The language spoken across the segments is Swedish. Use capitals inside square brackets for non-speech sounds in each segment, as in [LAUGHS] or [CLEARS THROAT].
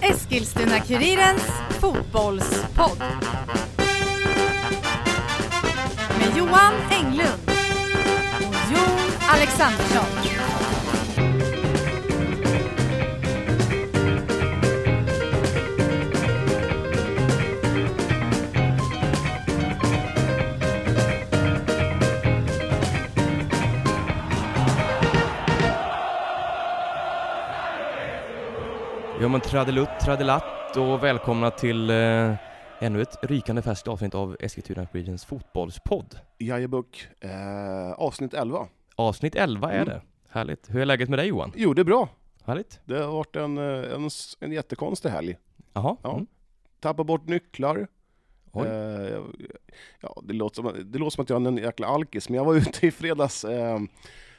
Eskilstuna-Kurirens fotbollspodd. Med Johan Englund och Jon Alexandersson. Men tradelutt, tradelatt och välkomna till eh, ännu ett rykande färskt avsnitt av Eskilstuna Regions fotbollspodd. Jajebuck, eh, avsnitt 11. Avsnitt 11 är Mm. det. Härligt. Hur är läget med dig Johan? Jo, det är bra. Härligt. Det har varit en, eh, en, en jättekonstig helg. Jaha. Ja. Mm. Tappat bort nycklar. Eh, ja, det, låter som, det låter som att jag är en jäkla alkis, men jag var ute i fredags eh,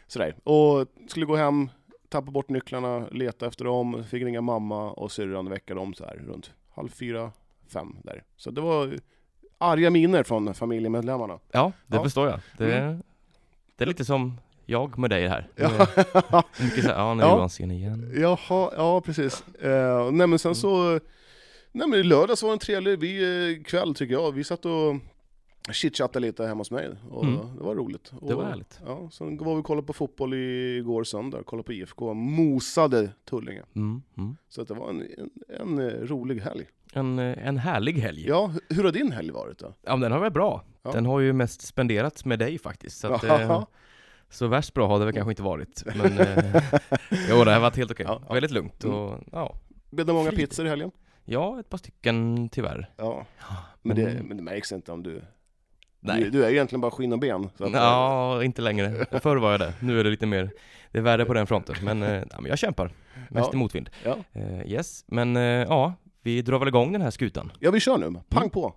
sådär, och skulle gå hem, tappa bort nycklarna, leta efter dem, fick ringa mamma och syrran väcka dem så här runt halv fyra, fem där. Så det var arga miner från familjemedlemmarna. Ja, det Ja. förstår jag. Det, Mm. det är lite som jag med dig här. Ja. är Mycket så här, ja, när [LAUGHS] Ja. Johan igen. Jaha, ja precis. Eh, nej men sen så, nej men i lördags var det en trevlig vi, eh, kväll tycker jag. Vi satt och chitchattade lite hemma hos mig och Mm. det var roligt. Det var och, härligt. Ja, sen var vi och kollade på fotboll igår söndag, kollade på IFK, mosade Tullinge. Mm. Mm. Så att det var en, en, en eh, rolig helg. En, eh, en härlig helg. Ja, hu- hur har din helg varit då? Ja, den har varit bra. Ja. Den har ju mest spenderats med dig faktiskt. Så, att, [LAUGHS] eh, så värst bra har det väl kanske inte varit. Men eh, [LAUGHS] jo, det har varit helt okej. Ja, ja. Väldigt lugnt Mm. och ja. Blev det många pizzor i helgen? Ja, ett par stycken tyvärr. Ja, men det, Mm. men det märks inte om du... Nej. Du, du är egentligen bara skinn och ben. Så att, Ja, inte längre. Förr var jag det. Nu är det lite mer, det är värre på den fronten. Men, eh, ja, men jag kämpar. Mest Ja. i motvind. Ja. Eh, yes, men eh, ja, vi drar väl igång den här skutan. ja, vi kör nu. Pang Mm. på!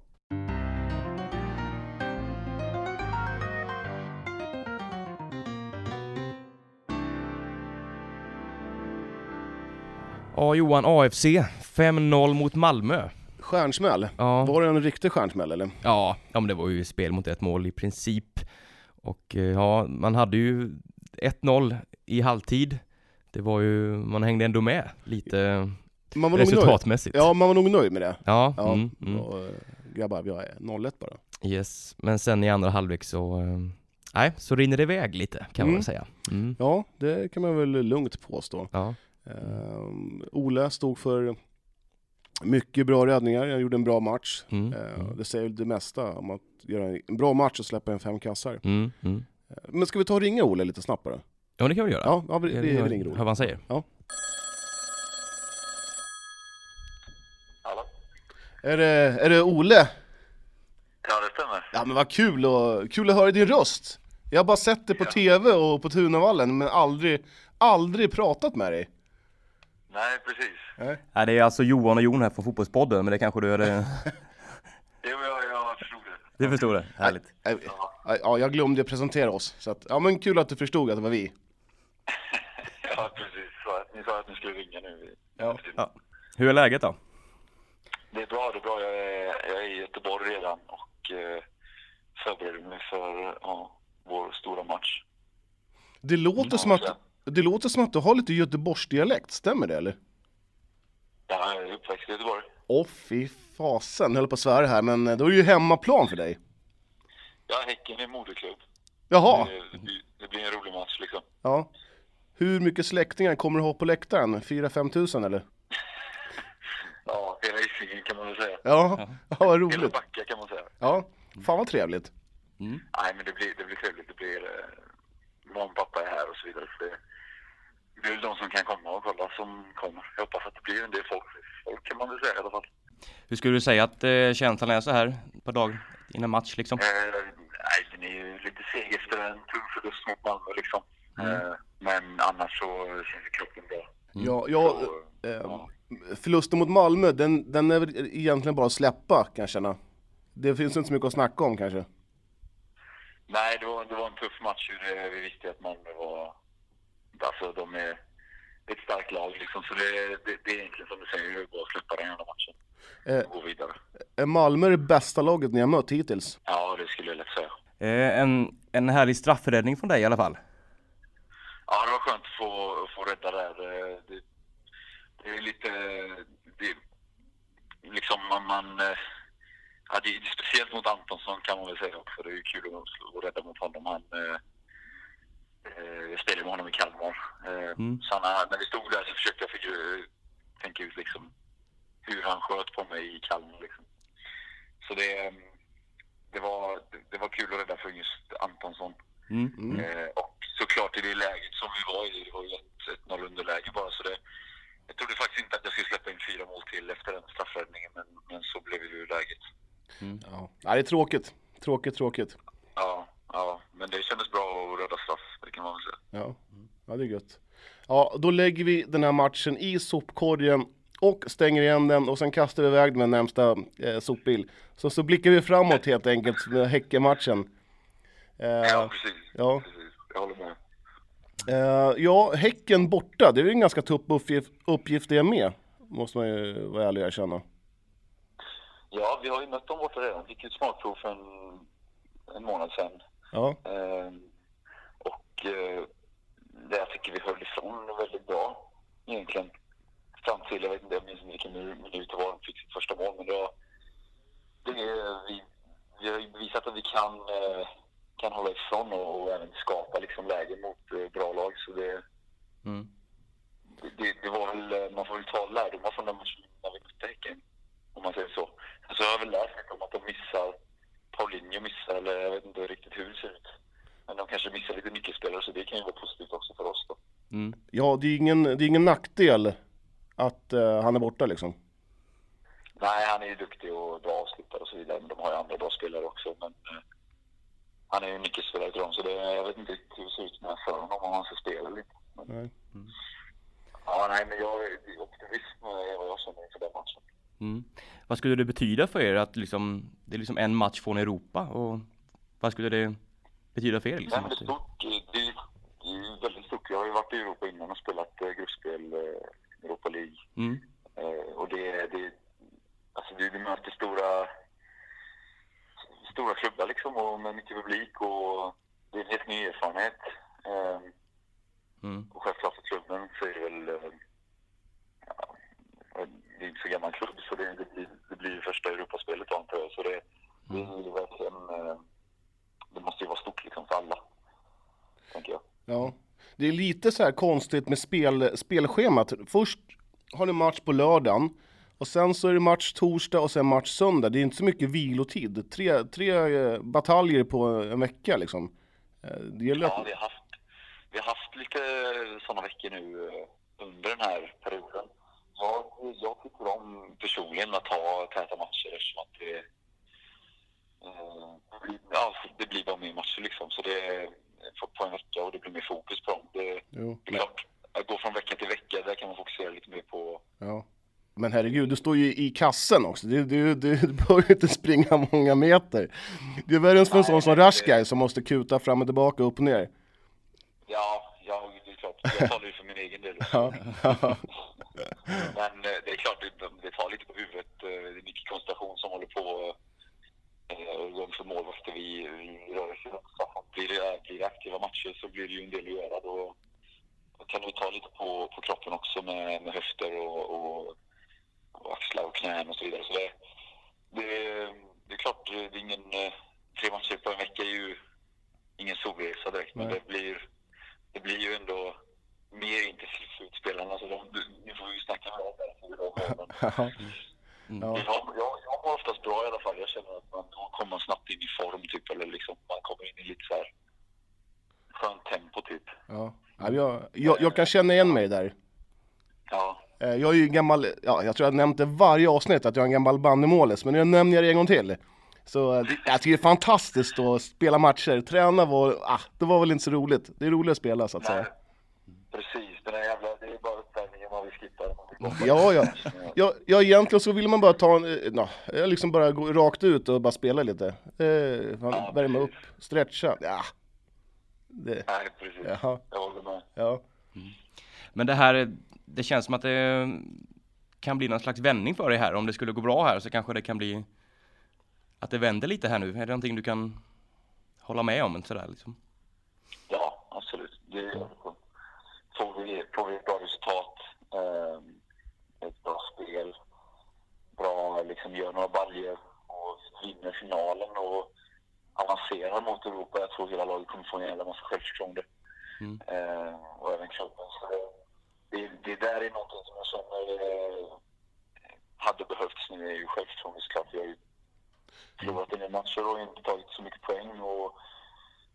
Ja, Johan, AFC 5-0 mot Malmö. Stjärnsmäll. Ja, Var det en riktig stjärnsmäll eller? ja, ja, men det var ju spel mot ett mål i princip. Och eh, ja, man hade ju 1-0 i halvtid. Det var ju, man hängde ändå med lite Man var resultatmässigt. Ja, man var nog nöjd med det. Ja, Ja, mm, mm. Och, eh, grabbar, vi har 0-1 bara. Yes, men sen i andra halvlek så, eh, nej, så rinner det iväg lite kan man Mm. väl säga. Mm. Ja, det kan man väl lugnt påstå. Ja. Um, Ole stod för mycket bra räddningar, han gjorde en bra match. Mm. Eh, Mm. det säger väl det mesta om att göra en bra match och släppa in fem kassar. Mm. Mm. Eh, Men ska vi ta och ringa Ole lite snabbt bara? Ja, det kan vi göra. Ja, ja vi, vi, vi Hör- ringer Hör vad han säger. Hallå? Är det, är det Ole? Ja, det stämmer. Ja men vad kul, och, kul att höra din röst! Jag har bara sett dig på Ja. TV och på Tunavallen, men aldrig, aldrig pratat med dig. Nej, precis. Nej, det är alltså Johan och Jon här från Fotbollspodden, men det kanske du är det... [LAUGHS] Jo, jag, jag förstod det. Du förstod det? Härligt. Eh, Ja, Ja, jag glömde presentera oss, så att, ja men kul att du förstod att det var vi. [LAUGHS] ja precis. Så att, ni sa att ni skulle ringa nu. Ja. Ja. Hur är läget då? Det är bra, det är bra. Jag är, jag är i Göteborg redan och eh, förbereder mig för ja, vår stora match. Det låter, som att, det låter som att du har lite Göteborgsdialekt, stämmer det eller? Jag är uppväxt i Göteborg. Åh fy fasen, jag höll på att svära här, men eh, då är det ju hemmaplan för dig. Ja, Häcken är moderklubb. Jaha, Det, det, blir, det blir en rolig match liksom. ja. Hur mycket släktingar kommer du ha på läktaren? 4-5 tusen eller? [LAUGHS] Ja, hela Hisingen kan man väl säga. Ja, ja vad Hela roligt. Backa kan man säga. Ja, fan vad trevligt. Nej, men det blir, det blir trevligt. Det blir... Eh, mamma och pappa är här och så vidare. Så det, det är väl de som kan komma och kolla som kommer. Jag hoppas att det blir en del folk. Folk kan man väl säga i alla fall. Hur skulle du säga att eh, känslan är så här på dag innan match liksom? Eh, nej, den är ju lite seg efter en tung förlust mot Malmö liksom. Eh, men annars så känns ju kroppen bra. Ja, ja, Så, eh, ja. förlusten mot Malmö, den, den är väl egentligen bara att släppa kan jag känna. Det finns inte så mycket att snacka om kanske. Nej, det var, det var en tuff match. Det, vi visste att Malmö var... Alltså, de är ett starkt lag liksom. Så det, det, det är egentligen som du säger, det är bara att släppa den jävla matchen. Eh, Och gå vidare. är Malmö det bästa laget ni har mött hittills? Ja, det skulle jag lätt säga. Eh, en, en härlig straffräddning från dig i alla fall. Ja, det var skönt. få, få rädda där. Eh, Det, det är lite... Det, liksom man... man eh, ja, det är speciellt mot Antonsson kan man väl säga också. Det är ju kul att, att rädda mot honom. Han, eh, eh, jag spelade med honom i Kalmar. Eh, Mm. Så han, när vi stod där så försökte jag figu- tänka ut liksom hur han sköt på mig i Kalmar. Liksom. Så det, det, var, det var kul att rädda för just Antonsson. Mm. Mm. Eh, och såklart i det läget som vi var i, det var ju ett, ett 0 underläge bara. Så det, jag trodde faktiskt inte att jag skulle släppa in fyra mål till efter den straffräddningen, men, men så blev det ju läget. Ja. ja, det är tråkigt. Tråkigt, tråkigt. Ja, ja, men det kändes bra att rädda straff, det kan man väl säga. Ja, ja det är gött. Ja, då lägger vi den här matchen i sopkorgen och stänger igen den och sen kastar vi iväg den med närmsta eh, sopbil. Så, så blickar vi framåt helt enkelt med Häckenmatchen. Eh, Ja, precis. ja. precis. Jag håller med. Eh, ja, Häcken borta, det är ju en ganska tuff uppgift, uppgift det med. Måste man ju vara ärlig och erkänna. Ja, vi har ju mött dem borta redan. Fick ju smakprov för en, en månad sedan. Ja, Ehm, och eh, det jag tycker vi höll ifrån väldigt bra egentligen. Fram till, jag vet inte, jag minns inte vilken minu- minut det var de fick sitt första mål, men det var... Det, är- vi, vi har ju bevisat att vi kan, eh, kan hålla ifrån och, och även skapa liksom lägen mot eh, bra lag. Så det, Mm. det, det var väl, eh, man får väl ta lärdomar från den matchen när vi mötte Häcken, om man säger så. Så jag har väl lärt mig om att de missar, Paulinho missar, eller jag vet inte riktigt hur det ser ut. Men de kanske missar lite nyckelspelare, så det kan ju vara positivt också för oss då. Mm. ja det är ingen, det är ingen nackdel att eh, han är borta liksom. Nej, han är ju duktig och bra avslutare och så vidare, men de har ju andra bra spelare också. Men eh, han är ju nyckelspelare till dem, så det, jag vet inte riktigt hur det ser ut med för honom, om han ska spela inte. Men, Nej. ja, nej, men jag är optimism är vad jag känner inför den matchen. Mm. Vad skulle det betyda för er att liksom, det är liksom en match från Europa och vad skulle det betyda för er liksom? det Att, stort. Det är, det är väldigt stort. Jag har ju varit i Europa innan och spelat eh, gruppspel, eh, Europa League. mm. Eh, och det, det, alltså du, du möter stora, stora klubbar liksom och med mycket publik och det är en helt ny erfarenhet. Mm. och självklart för klubben så är det väl, det är inte så gammal klubb så det, det, blir, det blir första Europaspelet antar jag. Så det, det är ju verkligen, eh, det måste ju vara stort liksom för alla, tänker jag. Ja. Det är lite så här konstigt med spel, spelschemat. Först har ni match på lördagen och sen så är det match torsdag och sen match söndag. Det är inte så mycket vilotid. Tre, tre eh, bataljer på en vecka liksom. Eh, Det gäller Ja, vi har haft, vi har haft lite sådana veckor nu under den här perioden. Jag, jag tycker om personligen att ha täta matcher eftersom att det, eh, ja, det blir bara mer matcher liksom. Så det är på- en vecka och det blir mer fokus på dem. Det, Jo, det är klart, att gå från vecka till vecka, där kan man fokusera lite mer på ja. Men herregud, du står ju i kassen också. Du, du, du, du behöver ju inte springa många meter. Det är värre för en sån som Rashkai som måste kuta fram och tillbaka, upp och ner. Ja, ja, det är klart. Jag talar ju för min egen del. [LAUGHS] Ja. [LAUGHS] Men eh, det är klart, det, det tar lite på huvudet. Eh, Det är mycket koncentration som håller på. gång för målvakter, vi, vi rör oss. Blir det, blir det aktiva matcher så blir det ju en del att göra. Då, kan det ta lite på, på kroppen också med, med höfter och, och, och axlar och knän och så vidare. Så det, det, det är klart, det är ingen... eh, Tre matcher på en vecka är ju ingen solresa direkt, men det blir, det blir ju ändå mer intensivt för utspelarna. Så de, nu får vi ju snacka med dem där. så vi har målen. Ja. Jag, jag, jag mår oftast bra i alla fall. Jag känner att man då kommer snabbt in i form typ. Eller liksom man kommer in i lite så här skönt tempo typ. Ja. Ja, jag, jag, jag kan känna igen mig där. Ja, Eh, Jag är ju gammal, ja, jag tror jag nämnt det varje avsnitt att jag är en gammal bandymålis, men nu nämner jag det en gång till. Så eh, det- jag tycker det är fantastiskt att spela matcher, träna var, ah, det var väl inte så roligt. Det är roligt att spela så att nej. säga. Precis, den där jävla, det är bara uppvärmningen man vill skippa. Man vill komma Ja, ja. Ja. Ja, egentligen så vill man bara ta en, eh, nå, jag liksom bara gå rakt ut och bara spela lite. Eh, Ja, värma upp, stretcha, ja. Det, Nej, precis. jaha, Jag håller med. ja. Men det här, det känns som att det kan bli någon slags vändning för dig här. Om det skulle gå bra här så kanske det kan bli att det vänder lite här nu. Är det någonting du kan hålla med om? Sådär, liksom? Ja, absolut. Det är, får vi, får vi ett bra resultat, eh, ett bra spel, bra, liksom gör några baljor och vinner finalen och avancerar mot Europa. Jag tror hela laget kommer få en jävla massa självförtroende. Mm. Eh, och även klubben. Så det, det där är någonting som jag känner eh, hade behövts nu, är ju självförtroende såklart. Vi har ju förlorat en del matcher och inte tagit så mycket poäng. Och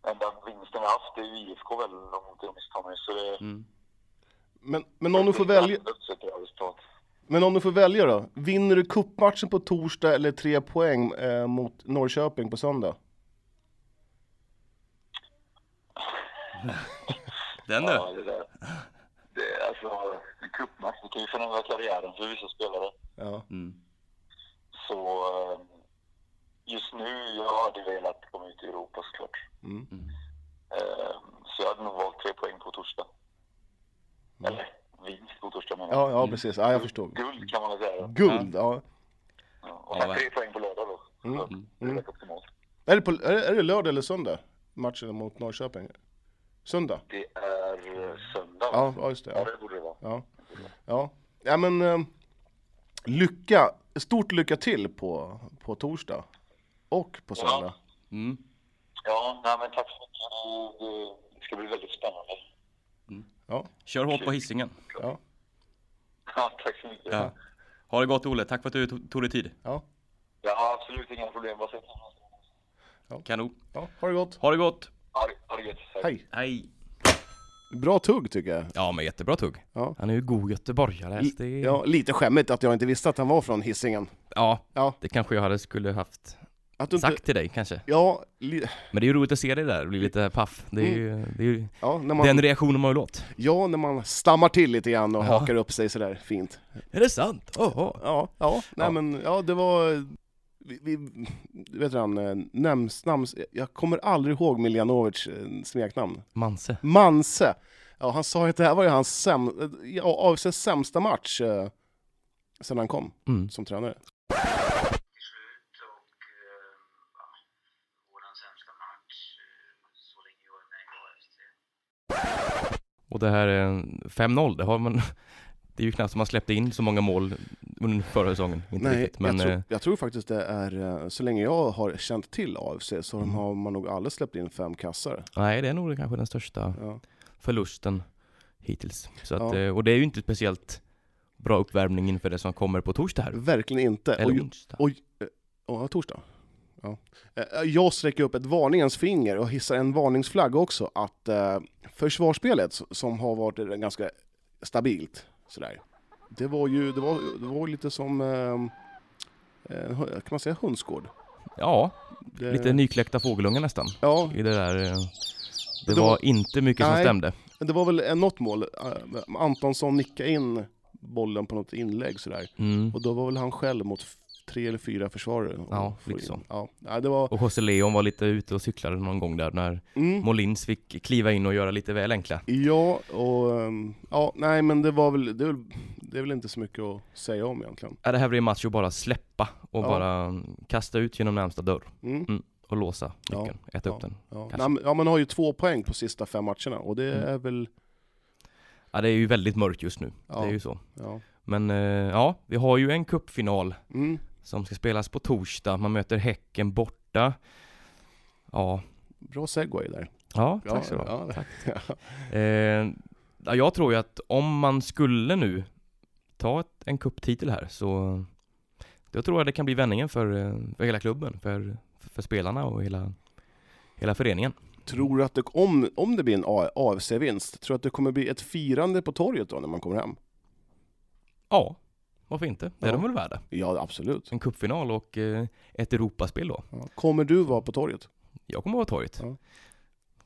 enda vinsten vi har haft är ju IFK väl, om inte jag misstar mig. Så det, Mm. Men, men om du får välja, är men om du får välja då? Vinner du kuppmatchen på torsdag eller tre poäng eh, mot Norrköping på söndag? [LAUGHS] Den du! Ja, det där. Det, är alltså, en cupmatch, det kan ju förändra karriären för vissa spelare. Ja. Mm. Så eh, just nu, jag hade velat komma ut i Europa såklart. Mm. Eh, Så jag hade nog valt tre poäng på torsdag. Eller vinst på torsdag menar jag. Ja, ja precis. Ja, jag förstår. Guld kan man väl säga. Guld, ja. Ja. Och sen tre poäng på lördag då. Mm. Det är rätt optimalt. Är det, på, är, det, är det lördag eller söndag? Matchen mot Norrköping? Söndag? Det är eh, söndag. Ja, ja just det. Ja, Ja, det borde det vara. ja. ja. ja men eh, lycka, stort lycka till på, på torsdag. Och på söndag. Mm. Ja, nej, men tack så mycket. Det, ska bli väldigt spännande. Ja, Kör hårt på hissingen. ja, Ja, tack så mycket. Ja. Ha det gott Olle, tack för att du tog, dig tid. ja, Ja, absolut inga problem. Bara sätt Kanon. ja. Ha det gott. Ha det gott. Ha det, ha det gött. Hej. Hej. Bra tugg tycker jag. Ja men jättebra tugg. Ja. Han är ju god göteborgare. Det är... Ja, lite skämmigt att jag inte visste att han var från Hisingen. ja, Ja. det kanske jag hade skulle haft Att du inte... sagt till dig kanske. Ja, li... Men det är ju roligt att se dig där, bli lite paff. Det är ju, det är ju ja, man... den reaktionen man vill åt. ja, när man stammar till lite grann och Ja. hakar upp sig sådär fint. Är det sant? Oho. Ja, ja, nej Ja. men ja det var, vi, vi, vet du han, eh, Nems, nams, jag kommer aldrig ihåg Miljanovic eh, smeknamn. Manse. Manse! Ja, han sa att det här var ju hans säm, ja, sämsta match eh, sen han kom Mm. som tränare. till slut och eh, ja, våran sämsta match eh, så länge jag är med i AFC. Och det här eh, 5-0, det har man [LAUGHS] Det är ju knappt som man släppte in så många mål under förra säsongen. Inte Nej, riktigt. Men jag, tror, eh, jag tror faktiskt det är, eh, så länge jag har känt till AFC så Mm. har man nog aldrig släppt in fem kassar. nej, det är nog kanske den största Ja. förlusten hittills. Så att, Ja. eh, och det är ju inte speciellt bra uppvärmning inför det som kommer på torsdag här. Verkligen inte. Eller Och, onsdag. Oj, eh, ja, torsdag. Ja. Eh, Jag sträcker upp ett varningens finger och hissar en varningsflagga också att eh, försvarsspelet som har varit eh, ganska stabilt sådär. Det var ju det var, det var lite som, eh, eh, kan man säga hönsgård? Ja, Det, lite nykläckta fågelungar nästan. Ja, I det där. eh, Det, Det var, var- inte mycket som Nej. stämde. men det var väl något mål. eh, Antonsson nickade in bollen på något inlägg sådär. Mm. Och då var väl han själv mot tre eller fyra försvarare. och Ja, liksom. Ja, nej, det var... Och José Leon var lite ute och cyklade någon gång där när Mm. Molins fick kliva in och göra lite väl enkla. Ja, och ehm, ja, nej men det var väl, det är väl, det är väl inte så mycket att säga om egentligen. Ja, det här blir en match att bara släppa och Ja. bara kasta ut genom närmsta dörr Mm. och låsa Ja. nyckeln, äta Ja. upp den. Ja. Nej, ja, man har ju två poäng på sista fem matcherna och det Mm. är väl, Ja, det är ju väldigt mörkt just nu. Ja. Det är ju så. ja. Men eh, ja, vi har ju en cupfinal Mm. Som ska spelas på torsdag. Man möter Häcken borta. Ja, Bra segway där. ja tack Ja, så du ha. [LAUGHS] ja. Eh, ja, jag tror ju att om man skulle nu ta ett, en kupptitel här så då tror jag det kan bli vändningen för, eh, för hela klubben, för, för spelarna och hela, hela föreningen. Tror du att det, om, om det blir en AFC-vinst, tror du att det kommer bli ett firande på torget då när man kommer hem? Ja, varför inte? Det är Ja. de väl värda. Ja, absolut. En cupfinal och eh, ett Europaspel då. Ja. Kommer du vara på torget? Jag kommer vara torget. Ja.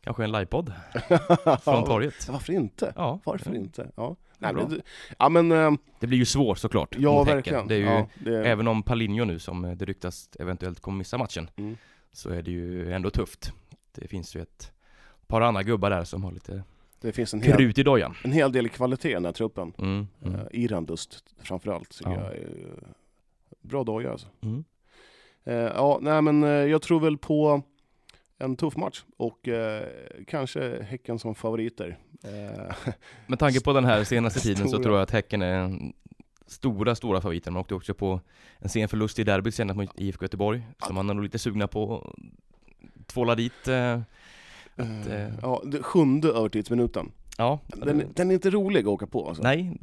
Kanske en livepodd [LAUGHS] från torget. Varför inte? Ja, Varför inte? Ja, är Nej, men, det- ja men, ehm, Det blir ju svårt såklart ja mot verkligen. Det är ju, ja, det, Även om Palinho nu som det ryktas eventuellt kommer missa matchen Mm. Så är det ju ändå tufft Det finns ju ett par andra gubbar där som har lite det finns en hel, krut i dojan en hel del kvalitet i den här truppen. mm, mm, Uh, Irandust framförallt tycker Ja. jag är eh, bra doja alltså. mm. Eh, ja, nej men eh, jag tror väl på en tuff match och eh, kanske Häcken som favoriter. Eh, [LAUGHS] Med tanke på den här senaste [LAUGHS] tiden så tror jag att Häcken är stora, stora favoriten. Man åkte också på en sen förlust i derbyt senast mot IFK Göteborg. Så man är nog lite sugna på att tvåla dit. Eh, att, eh, ja, sjunde övertidsminuten. ja, Den, den är inte rolig att åka på alltså. nej,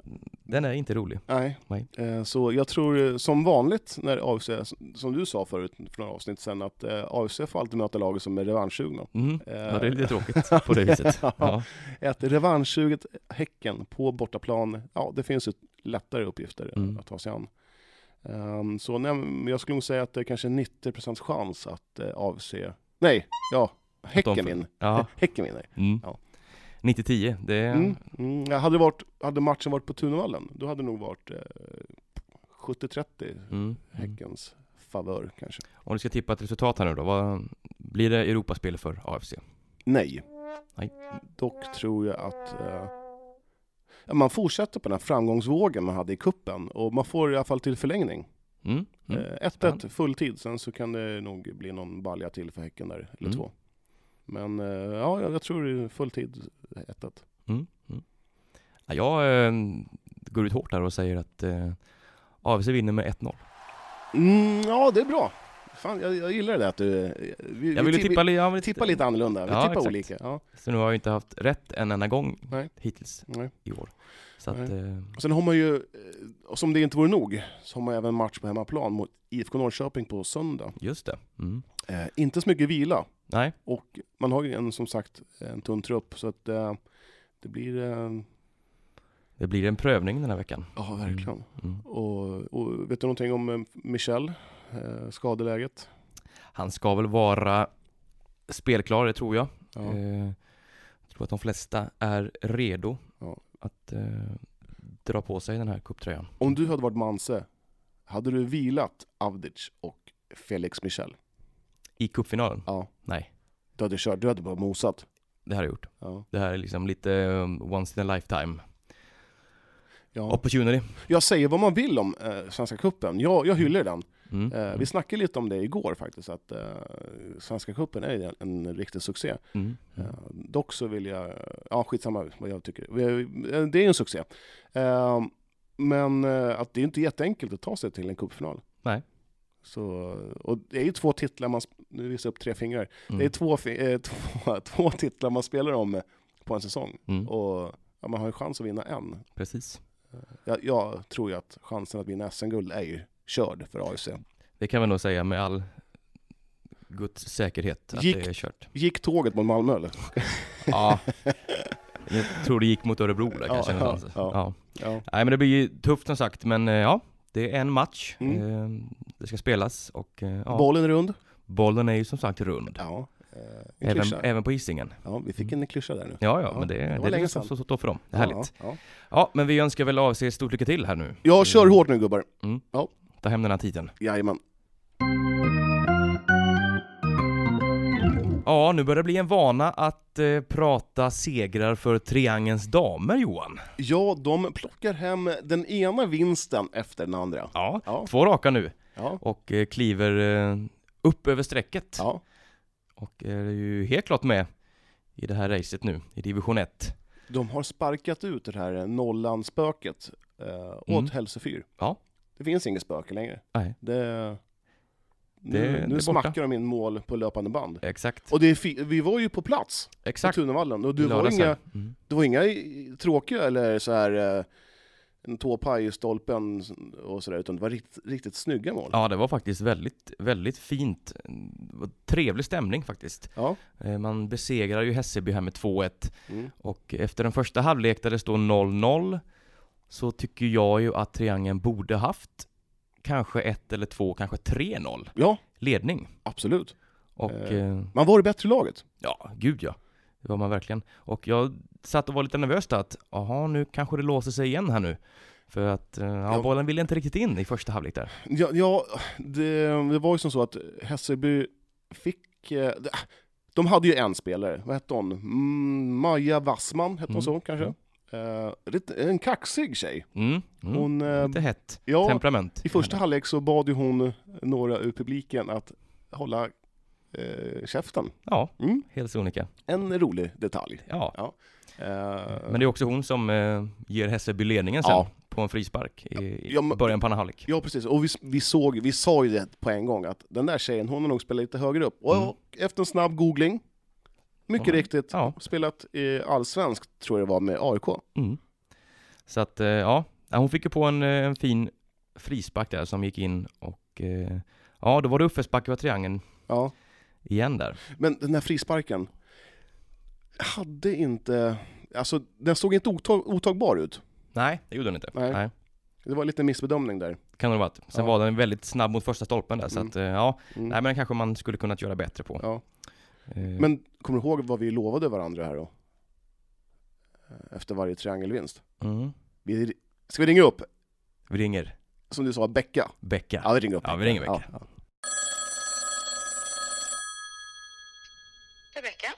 den är inte rolig. Nej. Nej. Eh, Så jag tror eh, som vanligt när AFC, som du sa förut för några avsnitt sen, att eh, AFC får alltid möta laget som är revanschsugna. Mm. Ja, det är lite tråkigt [LAUGHS] på det viset. Ja. Ett revanschsuget Häcken på bortaplan, ja det finns ju lättare uppgifter Mm. att ta sig an. Ehm, så nej, jag skulle nog säga att det är kanske 90% chans att AFC, nej, ja, Häcken vinner. Ja. Häcken vinner. Mm. Ja. 90-10, det. Mm. Mm. Hade, varit, hade matchen varit på Tunavallen, då hade det nog varit eh, 70-30 Mm. Häckens favör kanske. Om du ska tippa ett resultat här nu då, vad blir det Europaspel för AFC? Nej. Nej. Dock tror jag att eh, man fortsätter på den här framgångsvågen man hade i kuppen och man får i alla fall till förlängning. Mm. Mm. Eh, 1-1 fulltid, sen så kan det nog bli någon balja till för Häcken där, eller Mm. två. Men eh, ja, jag, tror det är fulltid 1-1. Mm. Mm. Ja, jag eh, går ut hårt här och säger att eh, AFC vinner med 1-0. Mm, ja, det är bra. Fan, jag, jag gillar det där att du... Vi, Jag ville vi, tippa, ja, vi men- tippar lite annorlunda, vi Ja, tippar olika. Ja, Så nu har jag inte haft rätt en enda gång Nej. hittills nej. i år. Så att, eh, Och Sen har man ju, och som det inte vore nog, så har man även match på hemmaplan mot IFK Norrköping på söndag. just det. Mm. Eh, inte så mycket vila, Nej, och man har ju en, som sagt en tunn trupp, så att eh, det blir... Eh, det blir en prövning den här veckan. ja, verkligen. Mm. Och, och vet du någonting om eh, Michel, eh, skadeläget? Han ska väl vara spelklar, det tror jag. Ja. Eh, jag tror att de flesta är redo Ja. att dra på sig den här cuptröjan. Om du hade varit Manse, hade du vilat Avdic och Felix Michel? I cupfinalen? Ja. Nej, Du hade kört, du hade bara mosat. det här har jag gjort. Ja. Det här är liksom lite um, once in a lifetime Ja. opportunity. Jag säger vad man vill om eh, Svenska Cupen. Jag, jag hyllar den. Mm. Eh, vi snackade lite om det igår faktiskt, att eh, Svenska Cupen är en, en riktig succé. Mm. Eh, dock så vill jag, ja skitsamma vad jag tycker. Eh, Det är en succé. Eh, men att det är inte jätteenkelt att ta sig till en cupfinal. Nej. Så, och det är ju två titlar man, nu visar jag upp tre fingrar. Mm. Det är två, fi- eh, [LAUGHS] två, två titlar man spelar om eh, på en säsong. Mm. Och ja, man har ju chans att vinna en. Precis. Jag, jag tror ju att chansen att vinna SM-guld är ju körd för AFC. Det kan man nog säga med all Guds säkerhet att Gick- det är kört. Gick tåget mot Malmö eller? Ja. [LAUGHS] Jag tror det gick mot Örebro där kanske. ja, ja. Ja. Nej men det blir ju tufft som sagt men eh, ja, det är en match. Mm. Det ska spelas och eh, ja, Bollen är rund. bollen är ju som sagt rund. Ja. eh, En Även, klyscha. även på Hisingen. Ja, vi fick en klyscha där nu. Ja, ja, Ja, men det, det det, är länge sedan. så, så står för dem. Det är härligt. Ja, ja. Ja, men vi önskar väl AFC stort lycka till här nu. Jag kör hårt nu gubbar. Ta hem den här titeln. Jajamän. Ja, nu börjar det bli en vana att eh, prata segrar för Triangelns damer, Johan. Ja, de plockar hem den ena vinsten efter den andra. Ja, Ja, två raka nu ja, och eh, kliver eh, upp över strecket. ja. Och är ju helt klart med i det här racet nu, i division 1. De har sparkat ut det här nollan-spöket eh, åt Mm. Hälsefyr. Ja. Det finns inget spöke längre. Nej, Det, nu Det- det nu borta. smackar de in mål på löpande band. exakt. Och det vi var ju på plats på Exakt. Tunavallen och det var, Lördags inga. Mm. det var inga tråkiga eller så här eh, en tåpaj i stolpen och sådär, utan det var riktigt, riktigt snygga mål. Ja, det var faktiskt väldigt, väldigt fint. Trevlig stämning faktiskt. Ja. Eh, Man besegrar ju Hässelby här med 2-1 Mm. och efter den första halvlek där det står 0-0 så tycker jag ju att Triangeln borde haft kanske ett eller två, kanske 3-0 ja, ledning. absolut. Och Eh. eh, Man var det bättre laget. ja, gud ja. Det var man verkligen. Och jag satt och var lite nervös att, jaha, nu kanske det låser sig igen här nu. För att eh, ja, Ja. bollen ville inte riktigt in i första halvlek där. Ja, ja det, det var ju som så att Hässelby fick... eh, de- De hade ju en spelare, vad hette hon? Mm, Maja Wassman, hette Mm. hon så kanske? Eh, lite- en kaxig tjej. Mm. Mm. Hon, eh, Lite hett ja, temperament. I första halvlek så bad ju hon några ur publiken att hålla eh, käften. Ja, Mm. helt sonika. En rolig detalj. Ja. Eh, Men det är också hon som eh, ger Hässelby ledningen sen Ja. på en frispark i, Ja, men- början på andra halvlek. Ja precis, och vi, vi, såg, vi sa ju det på en gång att den där tjejen, hon har nog spelat lite högre upp. Och Mm. efter en snabb googling, mycket Ja. riktigt, Ja. spelat i allsvensk tror jag det var med AIK. Mm. Så att, eh, ja, hon fick ju på en, en fin frispark där som gick in och ja, då var det uppförsbacke var triangeln Ja. igen där. Men den här frisparken, hade inte, alltså den såg inte otag, otagbar ut. Nej, det gjorde den inte. Nej. Nej. Det var lite missbedömning där. Kan det ha varit. Sen Ja. var den väldigt snabb mot första stolpen där, så Mm. att eh, ja, Mm. nej men den kanske man skulle kunnat göra bättre på. Ja. Eh, Men kommer du ihåg vad vi lovade varandra här då? Eh, Efter varje triangelvinst. mm. Vi, ska vi ringa upp, Vi ringer som du sa, Becka? Becka. Ja, vi ringer upp Ja, vi ringer Becka. ja. Rebecka?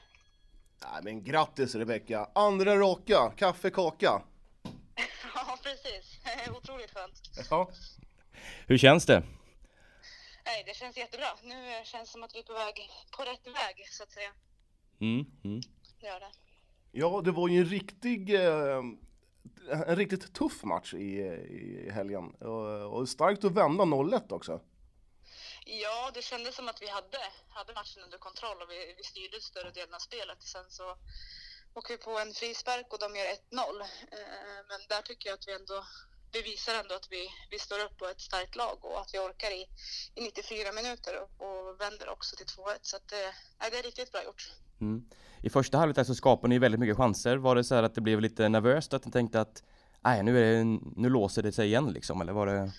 Nej men grattis Rebecka! Andra raka, kaffekaka! [LAUGHS] Ja, precis. [LAUGHS] Otroligt skönt. Ja. Hur känns det? Nej, det känns jättebra. Nu känns det som att vi är på väg på rätt väg, så att säga. Mm. Mm. Det gör det. ja, det var ju en riktig, eh, en riktigt tuff match i, i helgen. Och, och starkt att vända 0-1 också. Ja, det kändes som att vi hade, hade matchen under kontroll och vi, vi styrde större delen av spelet. Sen så åker vi på en frispark och de gör 1-0. Eh, Men där tycker jag att vi ändå bevisar ändå att vi, vi står upp på ett starkt lag och att vi orkar i, i 94 minuter och, och vänder också till 2-1. Så att eh, det, det är riktigt bra gjort. Mm. I första halvlek så skapade ni väldigt mycket chanser. Var det så här att det blev lite nervöst, att ni tänkte att nej, nu, är det, nu låser det sig igen liksom, eller var det?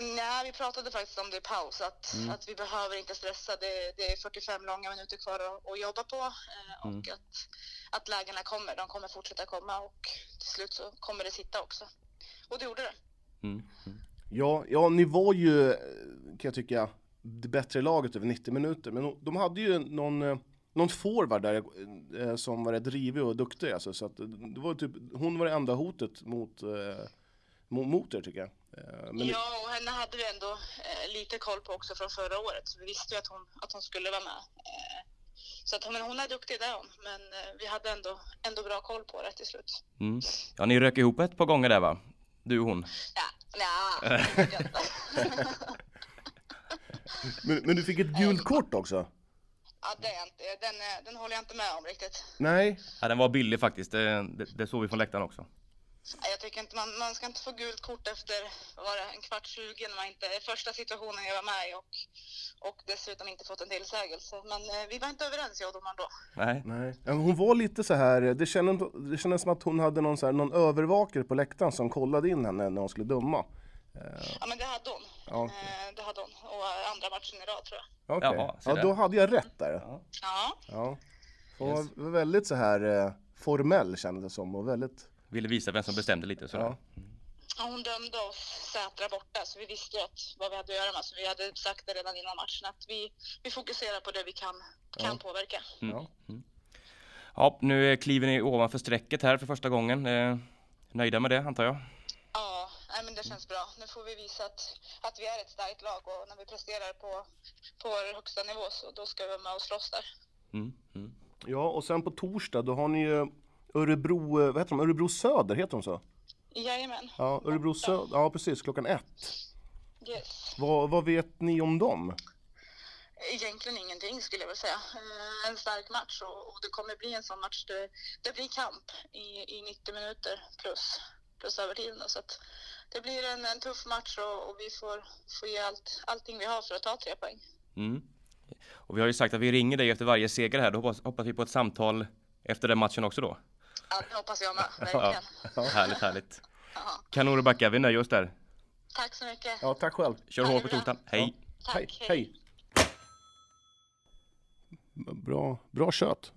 Nej, vi pratade faktiskt om det i paus, att, Mm. att vi behöver inte stressa. Det, det är 45 långa minuter kvar att, att jobba på eh, och Mm. att, att lägena kommer. De kommer fortsätta komma och till slut så kommer det sitta också. Och det gjorde det. Mm. Ja, ja, ni var ju, kan jag tycka, det bättre laget över 90 minuter. Men de- de hade ju någon, eh, någon forward där eh, som var rätt drivig och duktig. Alltså, så att det var typ, hon var det enda hotet mot, eh, mot, er tycker jag. Eh, Men Ja, och henne hade vi ändå eh, lite koll på också från förra året. Så vi visste ju att hon, att hon skulle vara med. Eh, så att, men hon är duktig där hon. Men eh, vi hade ändå, ändå bra koll på det till slut. Mm. Ja, ni rök ihop ett par gånger där va? Du och hon. Ja, ja, [LAUGHS] men, men du fick ett gult kort också? ja, det är inte, den, den håller jag inte med om riktigt. Nej. Ja, den var billig faktiskt. Det, det, det såg vi från läktaren också. Nej, Jag tycker inte man, man ska inte få gult kort efter var det, en kvart 20 när man inte, första situationen jag var med i och, och dessutom inte fått en tillsägelse. Men eh, vi var inte överens jag och domaren då. Nej. Nej. Ja, Hon var lite så här, det kändes, det kändes som att hon hade någon, så här, någon övervakare på läktaren som kollade in henne när hon skulle döma. Ja men det hade hon. Ja, okej. Eh, det hade hon. Och eh, andra matchen idag tror jag. Okej. Se ja, då hade jag rätt där. Ja. Ja. Hon var väldigt så här eh, formell kändes det som och väldigt, Ville visa vem som bestämde lite sådär. ja. Ja, hon dömde oss Sätra borta så vi visste ju att, vad vi hade att göra med. Så vi hade sagt det redan innan matchen att vi, vi fokuserar på det vi kan, kan påverka. Mm. Ja. Mm. Ja, nu kliver ni ovanför strecket här för första gången. Eh, nöjda med det antar jag? Ja, nej, men det känns bra. Nu får vi visa att, att vi är ett starkt lag och när vi presterar på, på vår högsta nivå så då ska vi vara med och slåss där. Mm. Mm. ja, och sen på torsdag då har ni ju Örebro, eh, vad heter de? Örebro Söder, heter de så? Jajamän. Ja, Örebro Söder, ja precis, klockan ett. Yes. Vad, vad vet ni om dem? Egentligen ingenting skulle jag vilja säga. Eh, En stark match och, och det kommer bli en sån match. Det, det blir kamp i, i 90 minuter plus, plus övertiden. Så att det blir en, en tuff match och, och vi får, får ge allt, allting vi har för att ta tre poäng. Mm. Och vi har ju sagt att vi ringer dig efter varje seger här. Då hoppas, hoppas vi på ett samtal efter den matchen också då. Ja, det hoppas jag med, verkligen. Härligt, härligt. Ja. Kanon Rebecka, vi nöjer oss där. Tack så mycket. Ja, tack själv. Kör hårt på torsdagen. Hej! Tack, hej, hej. Bra, bra kött.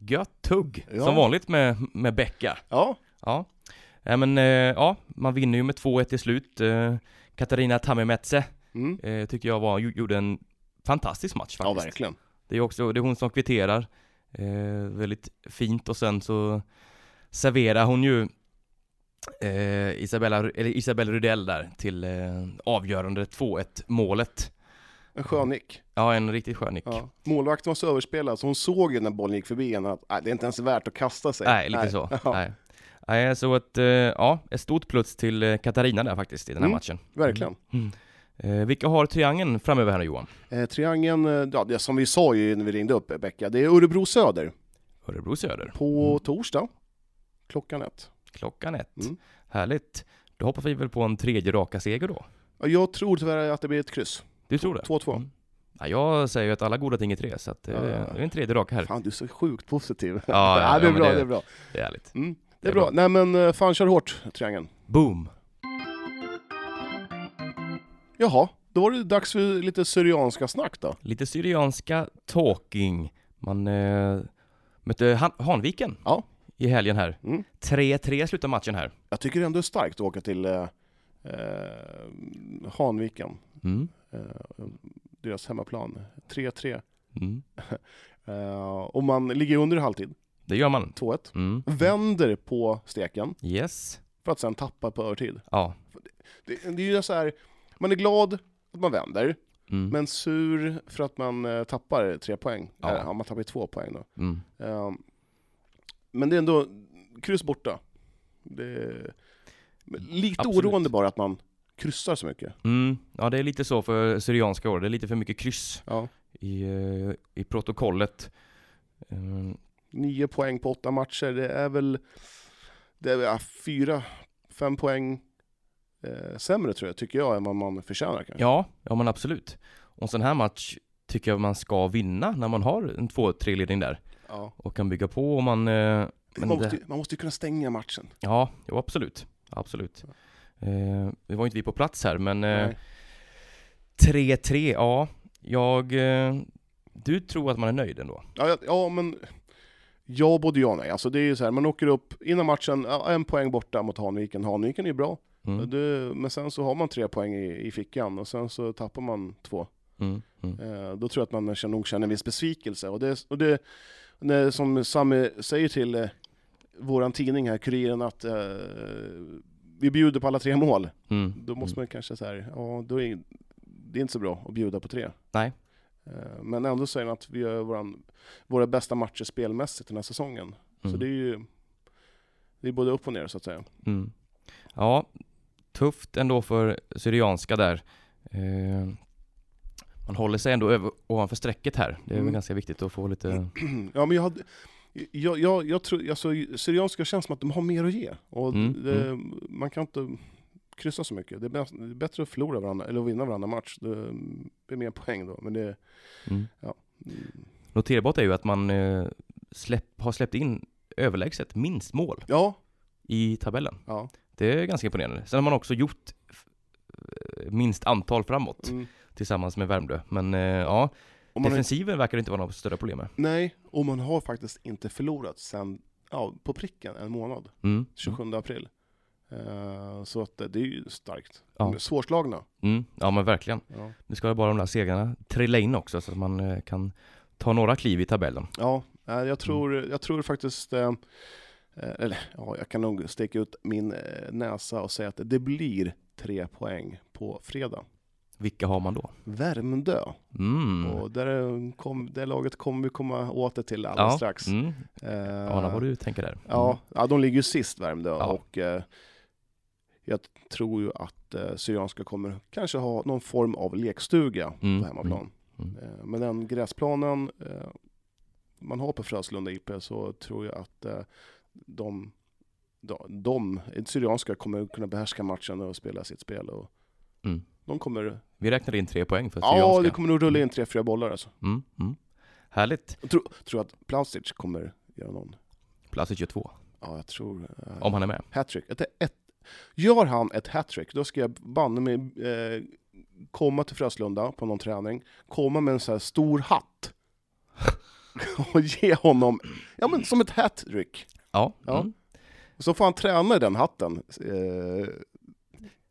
Gött tugg! Ja. Som vanligt med, med Becka. Ja, Ja. Ja men eh, ja, man vinner ju med 2-1 till slut. Eh, Katarina Tammermetze mm. eh, tycker jag var, gjo- gjorde en fantastisk match ja faktiskt. verkligen. Det är också, det är hon som kvitterar. Eh, väldigt fint och sen så serverar hon ju eh, Isabella, eller Isabella Rudell där till eh, avgörande 2-1 målet. En skön nick. Ja, en riktigt skön nick. Ja. Målvakten var så överspelad så hon såg ju när bollen gick förbi henne att nej, det är inte ens värt att kasta sig. Nej, lite så. Ja, Nej. Nej, så att, eh, ja, ett stort plus till eh, Katarina där faktiskt i den här Mm. matchen. Verkligen. Eh, vilka har triangeln framöver här nu Johan? Eh, triangeln, eh, ja, det som vi sa ju när vi ringde upp Becka, det är Örebro Söder Örebro Söder. på Mm. torsdag klockan ett. Klockan ett. Mm. Härligt. Då hoppas vi väl på en tredje raka seger då? Ja, Jag tror tyvärr att det blir ett kryss. Du tror det? 2-2. Mm. Ja, jag säger ju att alla goda ting är tre, så att, eh, Ja, det är en tredje raka här. Fan, du är så sjukt positiv. Ja, ja, [LAUGHS] det är bra, det- det är bra. Det är härligt. Mm. Det Det är är bra. Nej men eh, fan kör hårt, triangeln. Boom! Jaha, då var det dags för lite Syrianska snack då. Lite Syrianska talking. Man eh, mötte Han- Hanviken Ja. i helgen här. Mm. 3-3 slutar matchen här. Jag tycker det ändå är starkt att åka till eh, eh, Hanviken, Mm. eh, deras hemmaplan. 3-3. Mm. [LAUGHS] Eh, och man ligger under i halvtid, Det gör man. 2-1. Mm. Vänder på steken Yes. för att sen tappa på övertid. Ja. Det, det är ju så här, man är glad att man vänder, Mm. men sur för att man eh, tappar tre poäng. Ja. Ja. ja, man tappar ju två poäng då. Mm. Eh, men det är ändå kryss borta. Det är, lite Absolut. oroande bara att man kryssar så mycket. Mm. Ja, det är lite så för Syrianska år. Det är lite för mycket kryss Ja. i, eh, i protokollet. Mm. Nio poäng på åtta matcher, det är väl, det är ja, fyra, fem poäng eh, sämre tror jag, tycker jag, än vad man förtjänar kanske. Ja, ja men absolut. Och en sån här match tycker jag man ska vinna när man har en 2-3 ledning där. Ja. Och kan bygga på och man... eh, Man, det, måste, ju- man måste ju kunna stänga matchen. ja, jo, absolut. Absolut. Eh, det var inte vi på plats här men eh, Nej. 3-3, ja. Jag... Eh, du tror att man är nöjd ändå? Ja, ja, ja, men ja, både ja och nej. Alltså det är ju så här, man åker upp innan matchen, ja, en poäng borta mot Hanviken. Hanviken är ju bra, Mm. det, men sen så har man tre poäng i, i fickan och sen så tappar man två. Mm. Mm. Eh, då tror jag att man känner, nog känner en viss besvikelse. Och det, och det, det som Sami säger till eh, våran tidning här, Kuriren, att eh, vi bjuder på alla tre mål. Mm. Då måste man kanske säga, ja, då är det är inte så bra att bjuda på tre. Nej. Eh, Men ändå säger han att vi gör våran, våra bästa matcher spelmässigt den här säsongen. Så Mm. det är ju det är både upp och ner så att säga. Mm. Ja, tufft ändå för Syrianska där. Eh, man håller sig ändå över, ovanför strecket här. Det är Mm. ganska viktigt att få lite... [CLEARS THROAT] ja men jag hade jag, jag, jag tror, alltså Syrianska känns som att de har mer att ge. Och Mm, det, man kan inte kryssa så mycket. Det är, bäst, det är bättre att förlora varandra, eller att vinna varandra match. Det blir mer poäng då. Men det, Mm. mm, Noterbart är ju att man eh, släpp, har släppt in överlägset minst mål ja, i tabellen. ja. Det är ganska imponerande. Sen har man också gjort eh, minst antal framåt Mm. tillsammans med Värmdö. Men eh, ja, defensiven verkar inte vara något större problem med. nej, och man har faktiskt inte förlorat sen, ja, på pricken en månad. Mm. 27 april. Eh, så att det är ju starkt. Ja. De är Svårslagna. Mm. Ja men verkligen. Ja. Nu ska bara de där segrarna trilla in också så att man kan ta några kliv i tabellen. Ja, jag tror, jag tror faktiskt, eh, eller ja, jag kan nog sticka ut min eh, näsa och säga att det blir tre poäng på fredag. Vilka har man då? Värmdö. Mm. Och där är- kom, det laget kommer vi komma åter till alldeles ja. strax. Mm. Eh, Ana vad du tänker där. Ja, ja, de ligger ju sist Värmdö Ja. och eh, jag tror ju att eh, Syrianska kommer kanske ha någon form av lekstuga Mm, på hemmaplan. mm. Eh, med den gräsplanen eh, man har på Fröslunda IP så tror jag att eh, de, de, de Syrianska kommer kunna behärska matchen och spela sitt spel. Och Mm. de kommer, Vi räknar in tre poäng för ja Syrianska. det kommer nog rulla in tre, fyra bollar alltså. Mm. Mm. Härligt. Jag tror, tror att Plausic kommer göra någon, Plats 22. ja jag tror, eh, Om han är med. hattrick. Ett, ett, gör han ett hattrick, då ska jag banne mig eh, komma till Fröslunda på någon träning, komma med en så här stor hatt [LAUGHS] och ge honom, ja men som ett hattrick. Ja. Ja. Mm. Så får han träna i den hatten. Eh,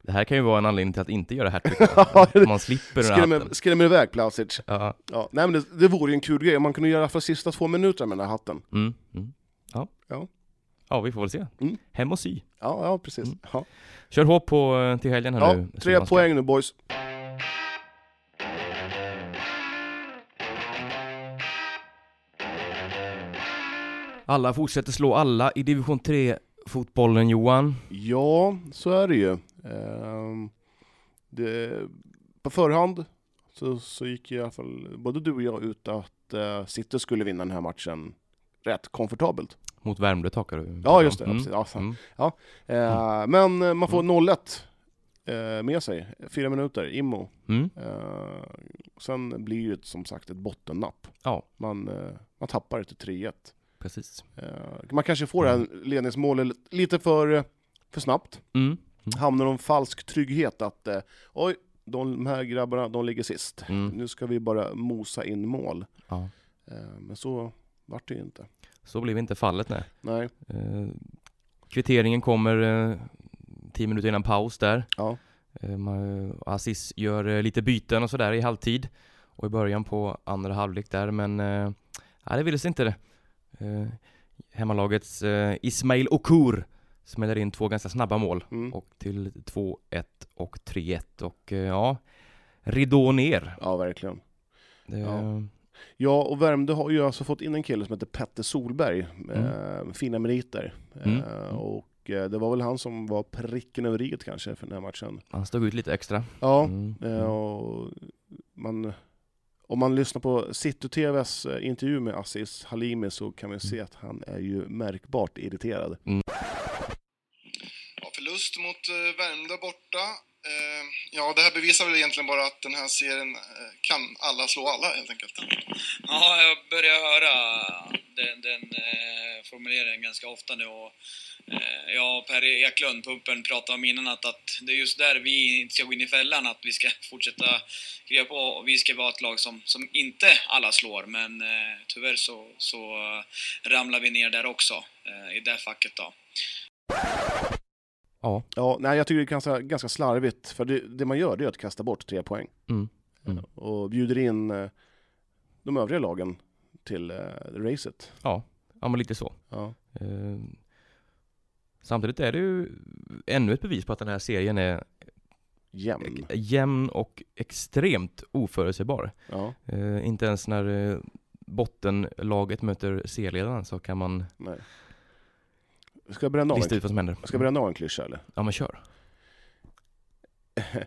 Det här kan ju vara en anledning till att inte göra hattrick. [LAUGHS] Man slipper den skrämmer, hatten. skrämmer iväg Plausic. Ja. Ja, nej men det, det vore ju en kul grej om man kunde göra för sista två minuter med den här hatten. Mm. Mm. Ja. Ja. Ja, vi får väl se. Mm. Hem och sy. Ja, ja precis. Mm. Ja, Kör hårt på eh, till helgen här ja nu. tre poäng nu boys. Alla fortsätter slå alla i division 3-fotbollen Johan. Ja, så är det ju. Ehm, det, på förhand så, så gick i alla fall både du och jag ut att uh, City skulle vinna den här matchen rätt komfortabelt. Mot Värmdö takar du? Ja, just det. Mm. Ja. Mm. Ja, Eh, Men eh, man får 0-1 eh, med sig, fyra minuter, Immo. Mm. Eh, sen blir det som sagt ett bottennapp. Ja, Man, eh, man tappar det till 3-1. Precis. Eh, man kanske får det här ledningsmålet lite för, eh, för snabbt. Mm. Hamnar någon falsk trygghet att eh, oj, de här grabbarna, de ligger sist. Mm. Nu ska vi bara mosa in mål. Ja. Men så vart det ju inte. Så blev inte fallet nej. Nej, kvitteringen kommer tio minuter innan paus där. ja. Aziz gör lite byten och sådär i halvtid och i början på andra halvlek där men nej, det ville sig inte det. Eh, hemmalagets eh, Ismail Okur smäller in två ganska snabba mål Mm. och till 2-1 och 3-1 och eh, ja, ridå ner. ja, verkligen. Det, Ja. Ja, och Värmdö har ju alltså fått in en kille som heter Petter Solberg, Mm. eh, fina meriter. Mm. Eh, och eh, det var väl han som var pricken över i kanske för den här matchen. Han stod ut lite extra. Ja, Mm. eh, och man, om man lyssnar på City-TVs eh, intervju med Aziz Halimi så kan man se att han är ju märkbart irriterad. Ja, förlust mot eh, Värmdö borta. Eh, ja, det här bevisar väl egentligen bara att den här serien eh, kan alla slå alla helt enkelt. Ja, jag börjar höra den, den eh, formuleringen ganska ofta nu. Och, eh, jag och Per Eklund, pumpen, pratade om innan att, att det är just där vi inte ska gå in i fällan, att vi ska fortsätta kriga på och vi ska vara ett lag som, som inte alla slår. Men eh, tyvärr så, så eh, ramlar vi ner där också, eh, i det facket då. Ja, Ja, nej, jag tycker det är ganska, ganska slarvigt, för det, det man gör det är att kasta bort tre poäng. Mm. Mm. Och bjuder in eh, de övriga lagen till eh, racet. ja, ja men lite så. Ja. Eh, samtidigt är det ju ännu ett bevis på att den här serien är Jämn. jämn och extremt oförutsägbar. Ja, Eh, inte ens när eh, bottenlaget möter C-ledaren så kan man nej. Ska jag bränna av lista en, ut vad som händer. ska jag bränna av en klyscha eller? Ja men kör. [LAUGHS]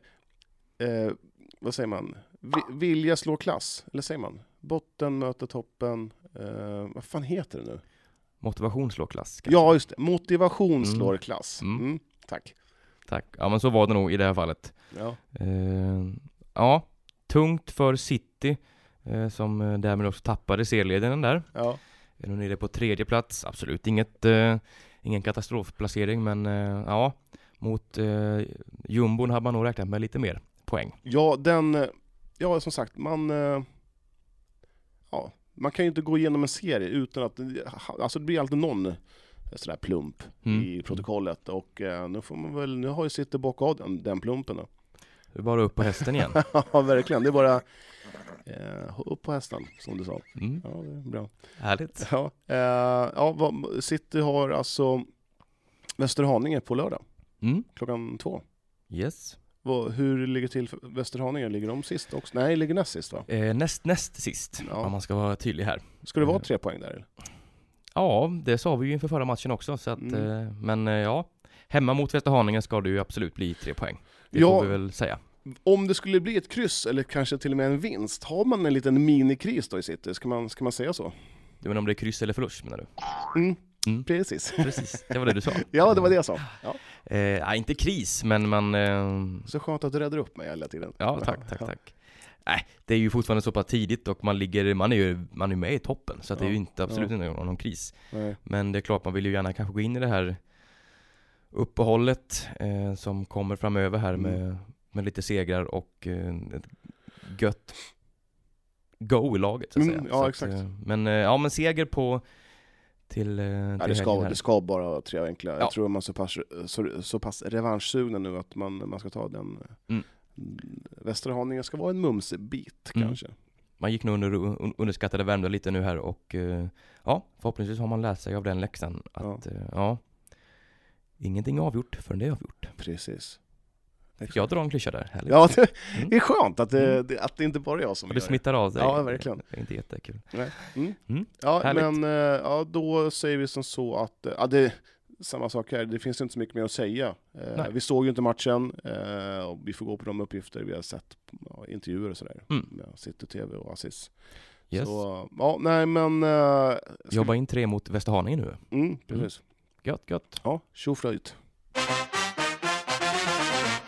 eh, vad säger man? Vi, vilja slå klass, eller säger man? Botten möter toppen. Eh, vad fan heter det nu? Motivation slår klass. kanske. Ja, just det. Motivation Mm. slår klass. Mm. Mm. Tack. Tack. Ja men så var det nog i det här fallet. Ja. Eh, ja, tungt för City eh, som eh, därmed också tappade serieledningen där. Ja. Är nu nere på tredje plats. Absolut inget, eh, ingen katastrofplacering men eh, ja, mot eh, jumbon hade man nog räknat med lite mer poäng. ja, den... eh, Ja, som sagt, man... eh, Ja, man kan ju inte gå igenom en serie utan att... Alltså det blir alltid någon eh, sån där plump Mm. i protokollet och eh, nu får man väl... Nu har ju City bockat av den, den plumpen då. Det är bara upp på hästen igen. [LAUGHS] Ja, verkligen. Det är bara... Eh, upp på hästen, som du sa. Mm. Ja, det är bra. Härligt. Ja, eh, ja vad, City har alltså Västerhaninge på lördag, Mm. klockan två. Yes. Vad, hur ligger till för Västerhaninge? Ligger de sist också? Nej, ligger näst sist va? Eh, näst, näst sist, Ja. om man ska vara tydlig här. Ska det vara Mm. tre poäng där eller? Ja, det sa vi ju inför förra matchen också, så att, Mm. eh, men eh, ja, hemma mot Västerhaninge ska det ju absolut bli tre poäng. Det Ja. får vi väl säga. Om det skulle bli ett kryss eller kanske till och med en vinst, har man en liten minikris då i City? Ska man, ska man säga så? Du menar om det är kryss eller förlust menar du? Mm. Mm. Precis. Precis, det var det du sa. [LAUGHS] Ja, det var det jag sa. Ja. Eh, inte kris, men man... Eh, Så skönt att du räddar upp mig hela tiden. ja, tack, tack, Ja. tack. Nej, det är ju fortfarande så pass tidigt och man ligger, man är ju, man är med i toppen, så att det är ju Ja, inte, absolut ja. inte någon, någon kris. Nej. Men det är klart, man vill ju gärna kanske gå in i det här uppehållet eh, som kommer framöver här Mm. med, med lite segrar och eh, ett gött go i laget så att Mm, säga. ja, så exakt. Att, eh, men eh, ja, men seger på till, eh, Ja, till det, ska, här. det ska bara vara tre enkla. Ja. Jag tror man är så pass, så, så pass revanschsugna nu att man, man ska ta den. Mm. Västra Haninge ska vara en mumsebit Mm. kanske. Man gick nog under, un, underskattade Värmdö lite nu här och ja, förhoppningsvis har man lärt sig av den läxan att ja, ja ingenting avgjort förrän det är avgjort. Precis. Fick jag dra en klyscha där? Härligt. Ja, det Mm. det är skönt att det, det, att det inte bara är jag som Och gör det smittar av sig. Ja, verkligen. Det är inte jättekul. Nej. Mm. Mm. Ja, Härligt. men eh, ja, då säger vi som så att, eh, ja, det samma sak här, det finns inte så mycket mer att säga. Eh, Nej. vi såg ju inte matchen, och vi får gå på de uppgifter vi har sett, ja, intervjuer och sådär, Mm. med City TV och Aziz. Yes. Så, ja, nej men... Jobba in tre mot Västerhaninge nu. mm, precis. Gött, gött. Ja, tjoflöjt.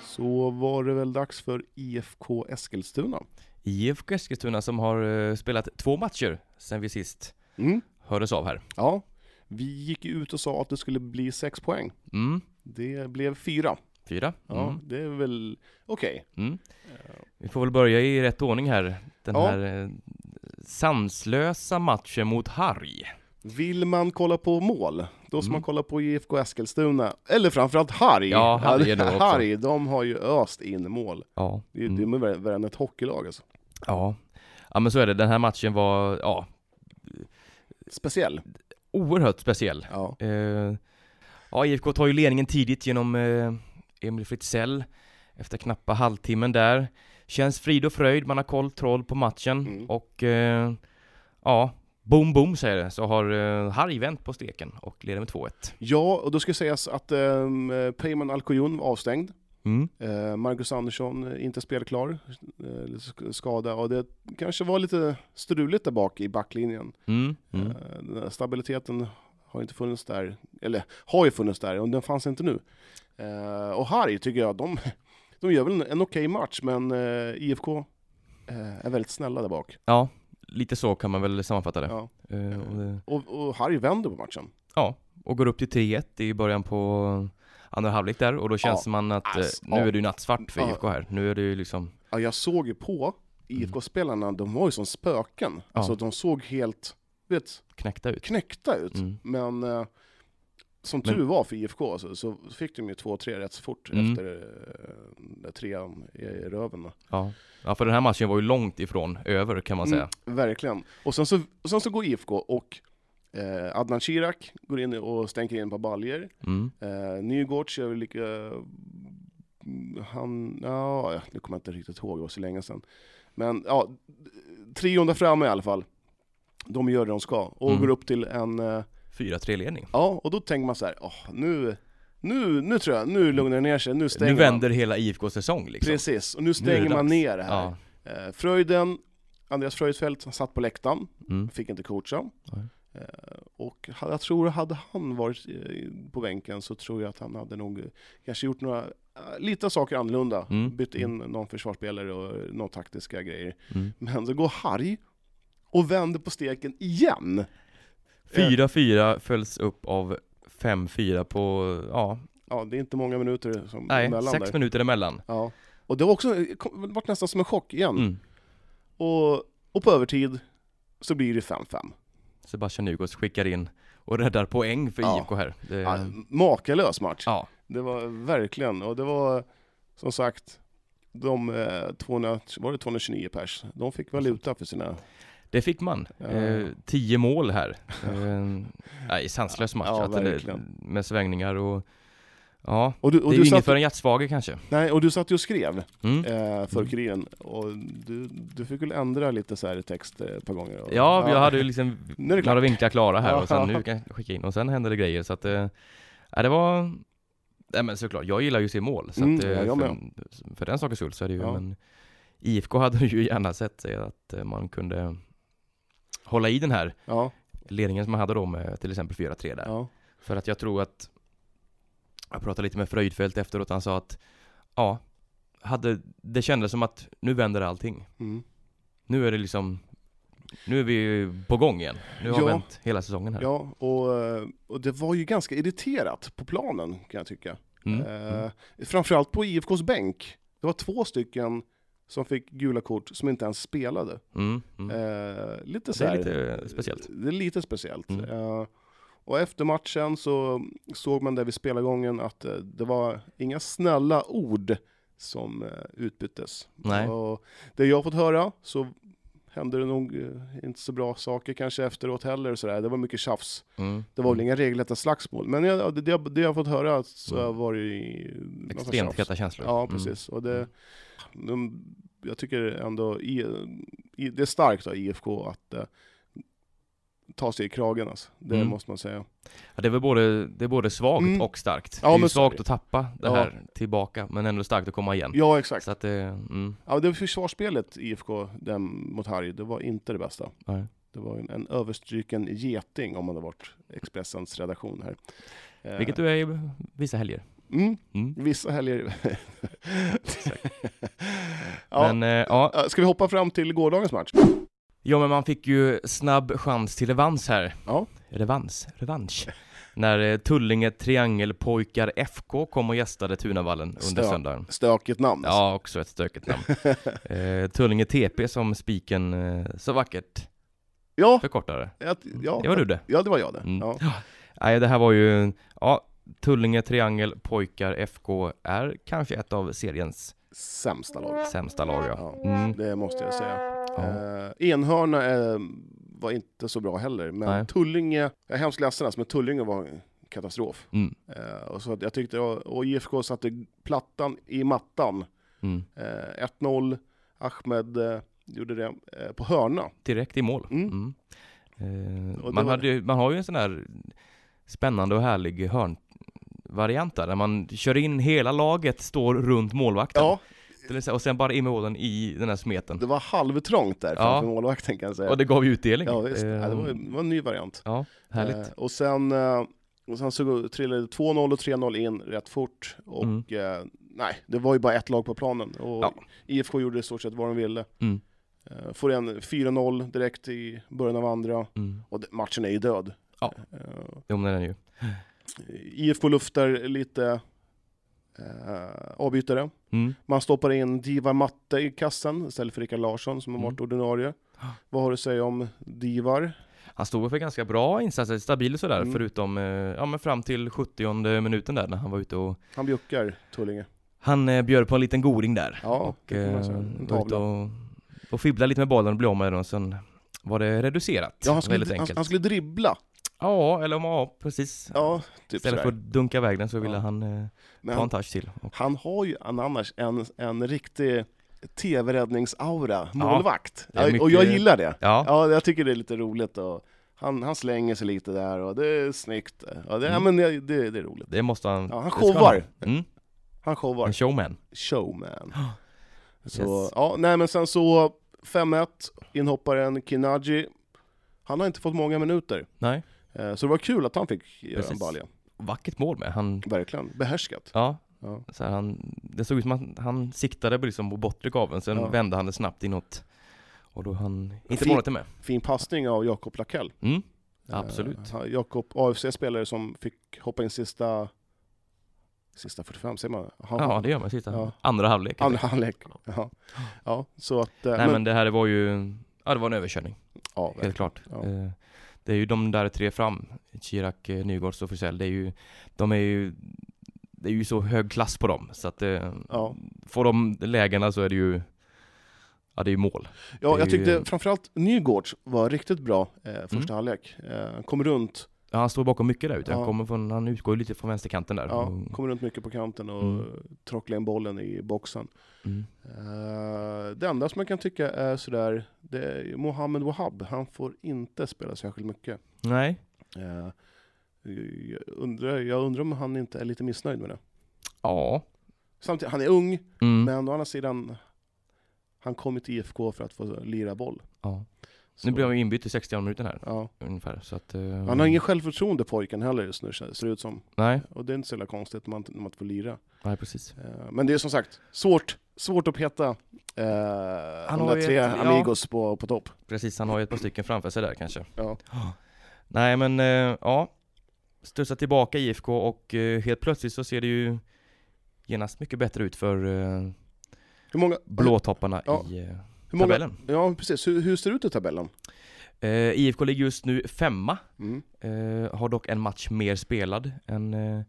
Så var det väl dags för IFK Eskilstuna. IFK Eskilstuna som har eh, spelat två matcher sen vi sist Mm. hördes av här. Ja, vi gick ut och sa att det skulle bli sex poäng. Mm. Det blev fyra. Fyra. Ja, Mm. det är väl okej. Mm. Vi får väl börja i rätt ordning här. Den Ja. här eh, sanslösa matchen mot Harry. Vill man kolla på mål, då ska Mm. man kolla på IFK Eskilstuna. Eller framförallt Harry. Ja, Harry är. Harry, de har ju öst in mål. Ja. Det är, Mm. det är värre än ett hockeylag alltså. Ja. ja, men så är det. Den här matchen var, ja, Speciell. oerhört speciell. Ja. Eh, ja, IFK tar ju ledningen tidigt genom eh, Emil Fritzell efter knappa halvtimmen där. Känns frid och fröjd, man har koll, troll på matchen Mm. och eh, ja, boom boom säger det, så har eh, Harry vänt på steken och leder med 2-1. ja, och då ska sägas att um, Peyman Alcoyon var avstängd. Mm. Eh, Marcus Andersson eh, inte spelklar, eh, skada. Och det kanske var lite struligt där bak i backlinjen. Mm. Mm. Eh, stabiliteten har inte funnits där, eller har ju funnits där, och den fanns inte nu. Eh, och Harry tycker jag, de, de gör väl en, en okej match, men eh, IFK eh, är väldigt snälla där bak. Ja, lite så kan man väl sammanfatta det. Ja. Eh, och, det- Och, och Harry vänder på matchen. ja, och går upp till 3-1 i början på andra halvlek där och då känns Ja, man att eh, ass, nu ja. är det ju nattsvart för. IFK här. Nu är det ju liksom, Ja, jag såg ju på IFK-spelarna, de var ju som spöken. Alltså de såg helt, vet, knäckta ut. knäckta ut. Mm. Men eh, som tur var för IFK så, så fick de ju 2-3 rätt så fort Mm. efter eh, trean i, röven. Ja. ja, för den här matchen var ju långt ifrån över kan man säga. Mm, verkligen. Och sen så, och sen så går IFK och eh, Adnan Shirak går in och stänker in på baljer. Mm. Eh, Nygårds gör väl lika... mm, Han... Ja, ja, nu kommer jag inte riktigt ihåg, det var så länge sedan. Men ja, trion där framme i alla fall. De gör det de ska och Mm. går upp till en... Eh, 4-3-ledning. Ja, och då tänker man så här, åh, nu, nu, nu tror jag, nu lugnar det ner sig, nu stänger Nu man. vänder hela IFKs säsong liksom. Precis, och nu Nu stänger det man ner det här. Ja. Eh, Fröjden, Andreas Fröjdfält, han satt på läktaren, Mm. fick inte coacha. Nej. Eh, och jag tror, hade han varit eh, på bänken så tror jag att han hade nog eh, kanske gjort några, lite saker annorlunda. Mm. Bytt in någon försvarsspelare och några taktiska grejer. Mm. Men så går Harry och vänder på steken igen. 4-4 följs upp av 5-4 på, ja, Ja, det är inte många minuter som nej, emellan sex där. minuter emellan. Ja. Och det var också, det vart nästan som en chock igen. Mm. Och, och på övertid så blir det 5-5. Sebastian Nygårds skickar in och räddar poäng för Ja. IFK här. Det, Ja, makalös match. ja. Det var verkligen, och det var som sagt, de eh, 200, var det 229 pers, de fick valuta för sina... det fick man. Ja. Eh, tio mål här. Eh, nej, sanslös match. Ja, det- verkligen. med svängningar och Ja, Och du, och det är ju inget för en hjärtsvage kanske. nej, och du satt ju och skrev Mm. eh, för Mm. Kuriren, och du, du fick väl ändra lite så här text eh, ett par gånger? Och, Ja, jag hade ju liksom [LAUGHS] några vinklar klara här Ja. och sen nu kan jag skicka in och sen hände det grejer så att eh, ja, det var Nej men såklart, jag gillar ju att se mål så Mm, att, eh, ja, för, för den sakens skull så är det ju Ja. men IFK hade ju gärna sett sig att eh, man kunde hålla i den här Ja, ledningen som man hade då med till exempel 4-3 där. ja. För att jag tror att Jag pratade lite med Fröjdfält efteråt, han sa att Ja hade, Det kändes som att nu vänder allting Mm. Nu är det liksom Nu är vi på gång igen Nu har Ja. vänt hela säsongen här Ja, och, eh, och det var ju ganska irriterat på planen kan jag tycka. mm. Eh, Mm. framförallt på IFKs bänk. Det var två stycken som fick gula kort som inte ens spelade. Mm. Mm. Eh, lite så Det är här, lite eh, speciellt Det är lite speciellt. Mm. Eh, och efter matchen så såg man där vid spelargången att eh, det var inga snälla ord som eh, utbyttes. Nej. Och det jag fått höra så hände det nog eh, inte så bra saker kanske efteråt heller. och sådär. Det var mycket tjafs. Mm. Det var väl inga regelrätta slagsmål. Men jag, det, det, det jag har fått höra så Mm. var det sorts Extremt heta känslor. Ja, Mm. precis. Och det, de, jag tycker ändå i, i, det är starkt av IFK att eh, ta sig i kragen alltså. Det Mm. måste man säga. Ja, det är väl både, det är både svagt Mm. och starkt. Ja, det är ju så svagt det. att tappa det Ja. här tillbaka, men ändå starkt att komma igen. Ja, exakt. Så att det, mm, Ja, det försvarsspelet IFK den, mot Harry, det var inte det bästa. nej. Det var en, en överstryken geting om man hade varit Expressens redaktion här. Eh, Vilket du är i vissa helger. Mm, Mm. vissa helger. [LAUGHS] ja, Men, eh, ja. eh, ska vi hoppa fram till gårdagens match? Ja, men man fick ju snabb chans till revansch här. Ja. Revansch? Revansch? När eh, Tullinge Triangelpojkar FK kom och gästade Tunavallen under Stö- söndagen. Stökigt namn. alltså. Ja, också ett stökigt namn. [LAUGHS] eh, Tullinge TP som spiken eh, så vackert ja, förkortade. ja, ja, Det var du det. Ja, det var jag det. Mm. Ja. Nej, det här var ju, ja, Tullinge Triangel Pojkar FK är kanske ett av seriens Sämsta lag. sämsta lag ja. Ja, Mm. det måste jag säga. Ja. Eh, Enhörna eh, var inte så bra heller, men Nej. Tullinge, jag är hemskt ledsen alltså, men Tullinge var katastrof. Mm. Eh, och så jag tyckte, och IFK satte plattan i mattan. Mm. Eh, 1-0, Ahmed eh, gjorde det eh, på hörna. Direkt i mål. Mm. Mm. Eh, man, var- hade, ju- man har ju en sån här spännande och härlig hörnvariant där, där man kör in hela laget, står runt målvakten. Ja, Det säga, Och sen bara in med målen i den här smeten. det var halvtrångt där Ja. framför målvakten kan jag säga. Och det gav ju utdelning. ja, visst. Ja, det, var, det var en ny variant. ja, härligt. Eh, och sen, eh, och sen så trillade 2-0 och 3-0 in rätt fort. Och Mm. eh, nej, det var ju bara ett lag på planen. Och Ja. IFK gjorde i stort sett vad de ville. Mm. Får en 4-0 direkt i början av andra. Mm. Och det, matchen är ju död. Ja. Jo, men den är ju. IFK luftar lite eh, avbytare. Mm. Man stoppar in Divar Matte i kassen istället för Rickard Larsson som har Mm. varit ordinarie. Vad har du att säga om Divar? Han stod för ganska bra insatser, stabil och sådär, Mm. förutom, eh, ja men fram till 70 minuten där när han var ute och Han bjuckar Tullinge. Han eh, bjöd på en liten goding där Ja, och eh, var ute och, och fibblade lite med bollen och blev av med den och sen var det reducerat. Ja, han skulle, han, han skulle dribbla. Ja, eller om ja, precis. Ja, typ Istället för att dunka iväg den så ville Ja. han eh, Men ta en han, touch till. Och, han har ju en, annars en, en riktig tv-räddningsaura, målvakt. Ja, Och jag mycket- gillar det. ja, Ja, jag tycker det är lite roligt och han, han slänger sig lite där och det är snyggt. Ja, det, Mm. men det, det, det är roligt. det måste han. Ja, han showar. ha. Mm, Han showar. en showman. Showman. [GASPS] Så, Yes. ja, nej men sen så 5-1, inhopparen Kinaji. Han har inte fått många minuter. Nej, Så det var kul att han fick göra en Precis. balja. vackert mål med. Han, Verkligen. Behärskat. ja, Ja. så han, det såg ut som att han siktade på liksom på bortre gaveln, sen Ja. vände han det snabbt inåt. Och då han inte Fin- målet med. Fin passning av Jakob Lakell. Mm, absolut. Eh, Jakob, AFC-spelare som fick hoppa in sista, sista 45, säger man? Han, Ja, det gör man sista. Ja. Andra halvlek. Andra halvlek. Ja. ja, så att... eh, Nej men det här var ju, ja det var en överkörning, ja, helt klart. Ja. Eh, Det är ju de där tre fram, Chirac, eh, Nygårds och Frisell, det är ju, de är ju, det är ju så hög klass på dem så att eh, Ja. får de lägena så är det ju, ja det är ju mål. Ja, jag tyckte ju- framförallt Nygårds var riktigt bra eh, första Mm. halvlek. Eh, kom runt, Ja, han står bakom mycket där ute, han, kommer från, han utgår lite från vänsterkanten där. ja, Och- kom runt mycket på kanten och Mm. tråcklade in bollen i boxen. Mm. Eh, det enda som jag kan tycka är sådär, det är Mohammed Wahab. Han får inte spela särskilt mycket. Nej, Eh, jag, undrar, jag undrar om han inte är lite missnöjd med det. ja. Samtidigt, han är ung, Mm. men å andra sidan, han kom till IFK för att få lira boll. ja. Så, Nu blir han ju inbytt i 60 minuten här, ja. ungefär. Så att, eh, Han har ingen självförtroende pojken heller just nu, ser det ut som. Nej, Och det är inte så jävla konstigt när man, när man inte får lira. nej precis. Eh, Men det är som sagt svårt, svårt att peta eh, Han de har där tre ett- ja. amigos på, på topp. Precis, han har ju ett par stycken framför sig där kanske. Ja. [GASPS] Nej men, eh, ja. Studsar tillbaka IFK och helt plötsligt så ser det ju genast mycket bättre ut för Hur många, blåtopparna Ja. i många, tabellen. Ja, precis. Hur, hur ser det ut i tabellen? Eh, IFK ligger just nu femma, Mm. eh, har dock en match mer spelad än, eh,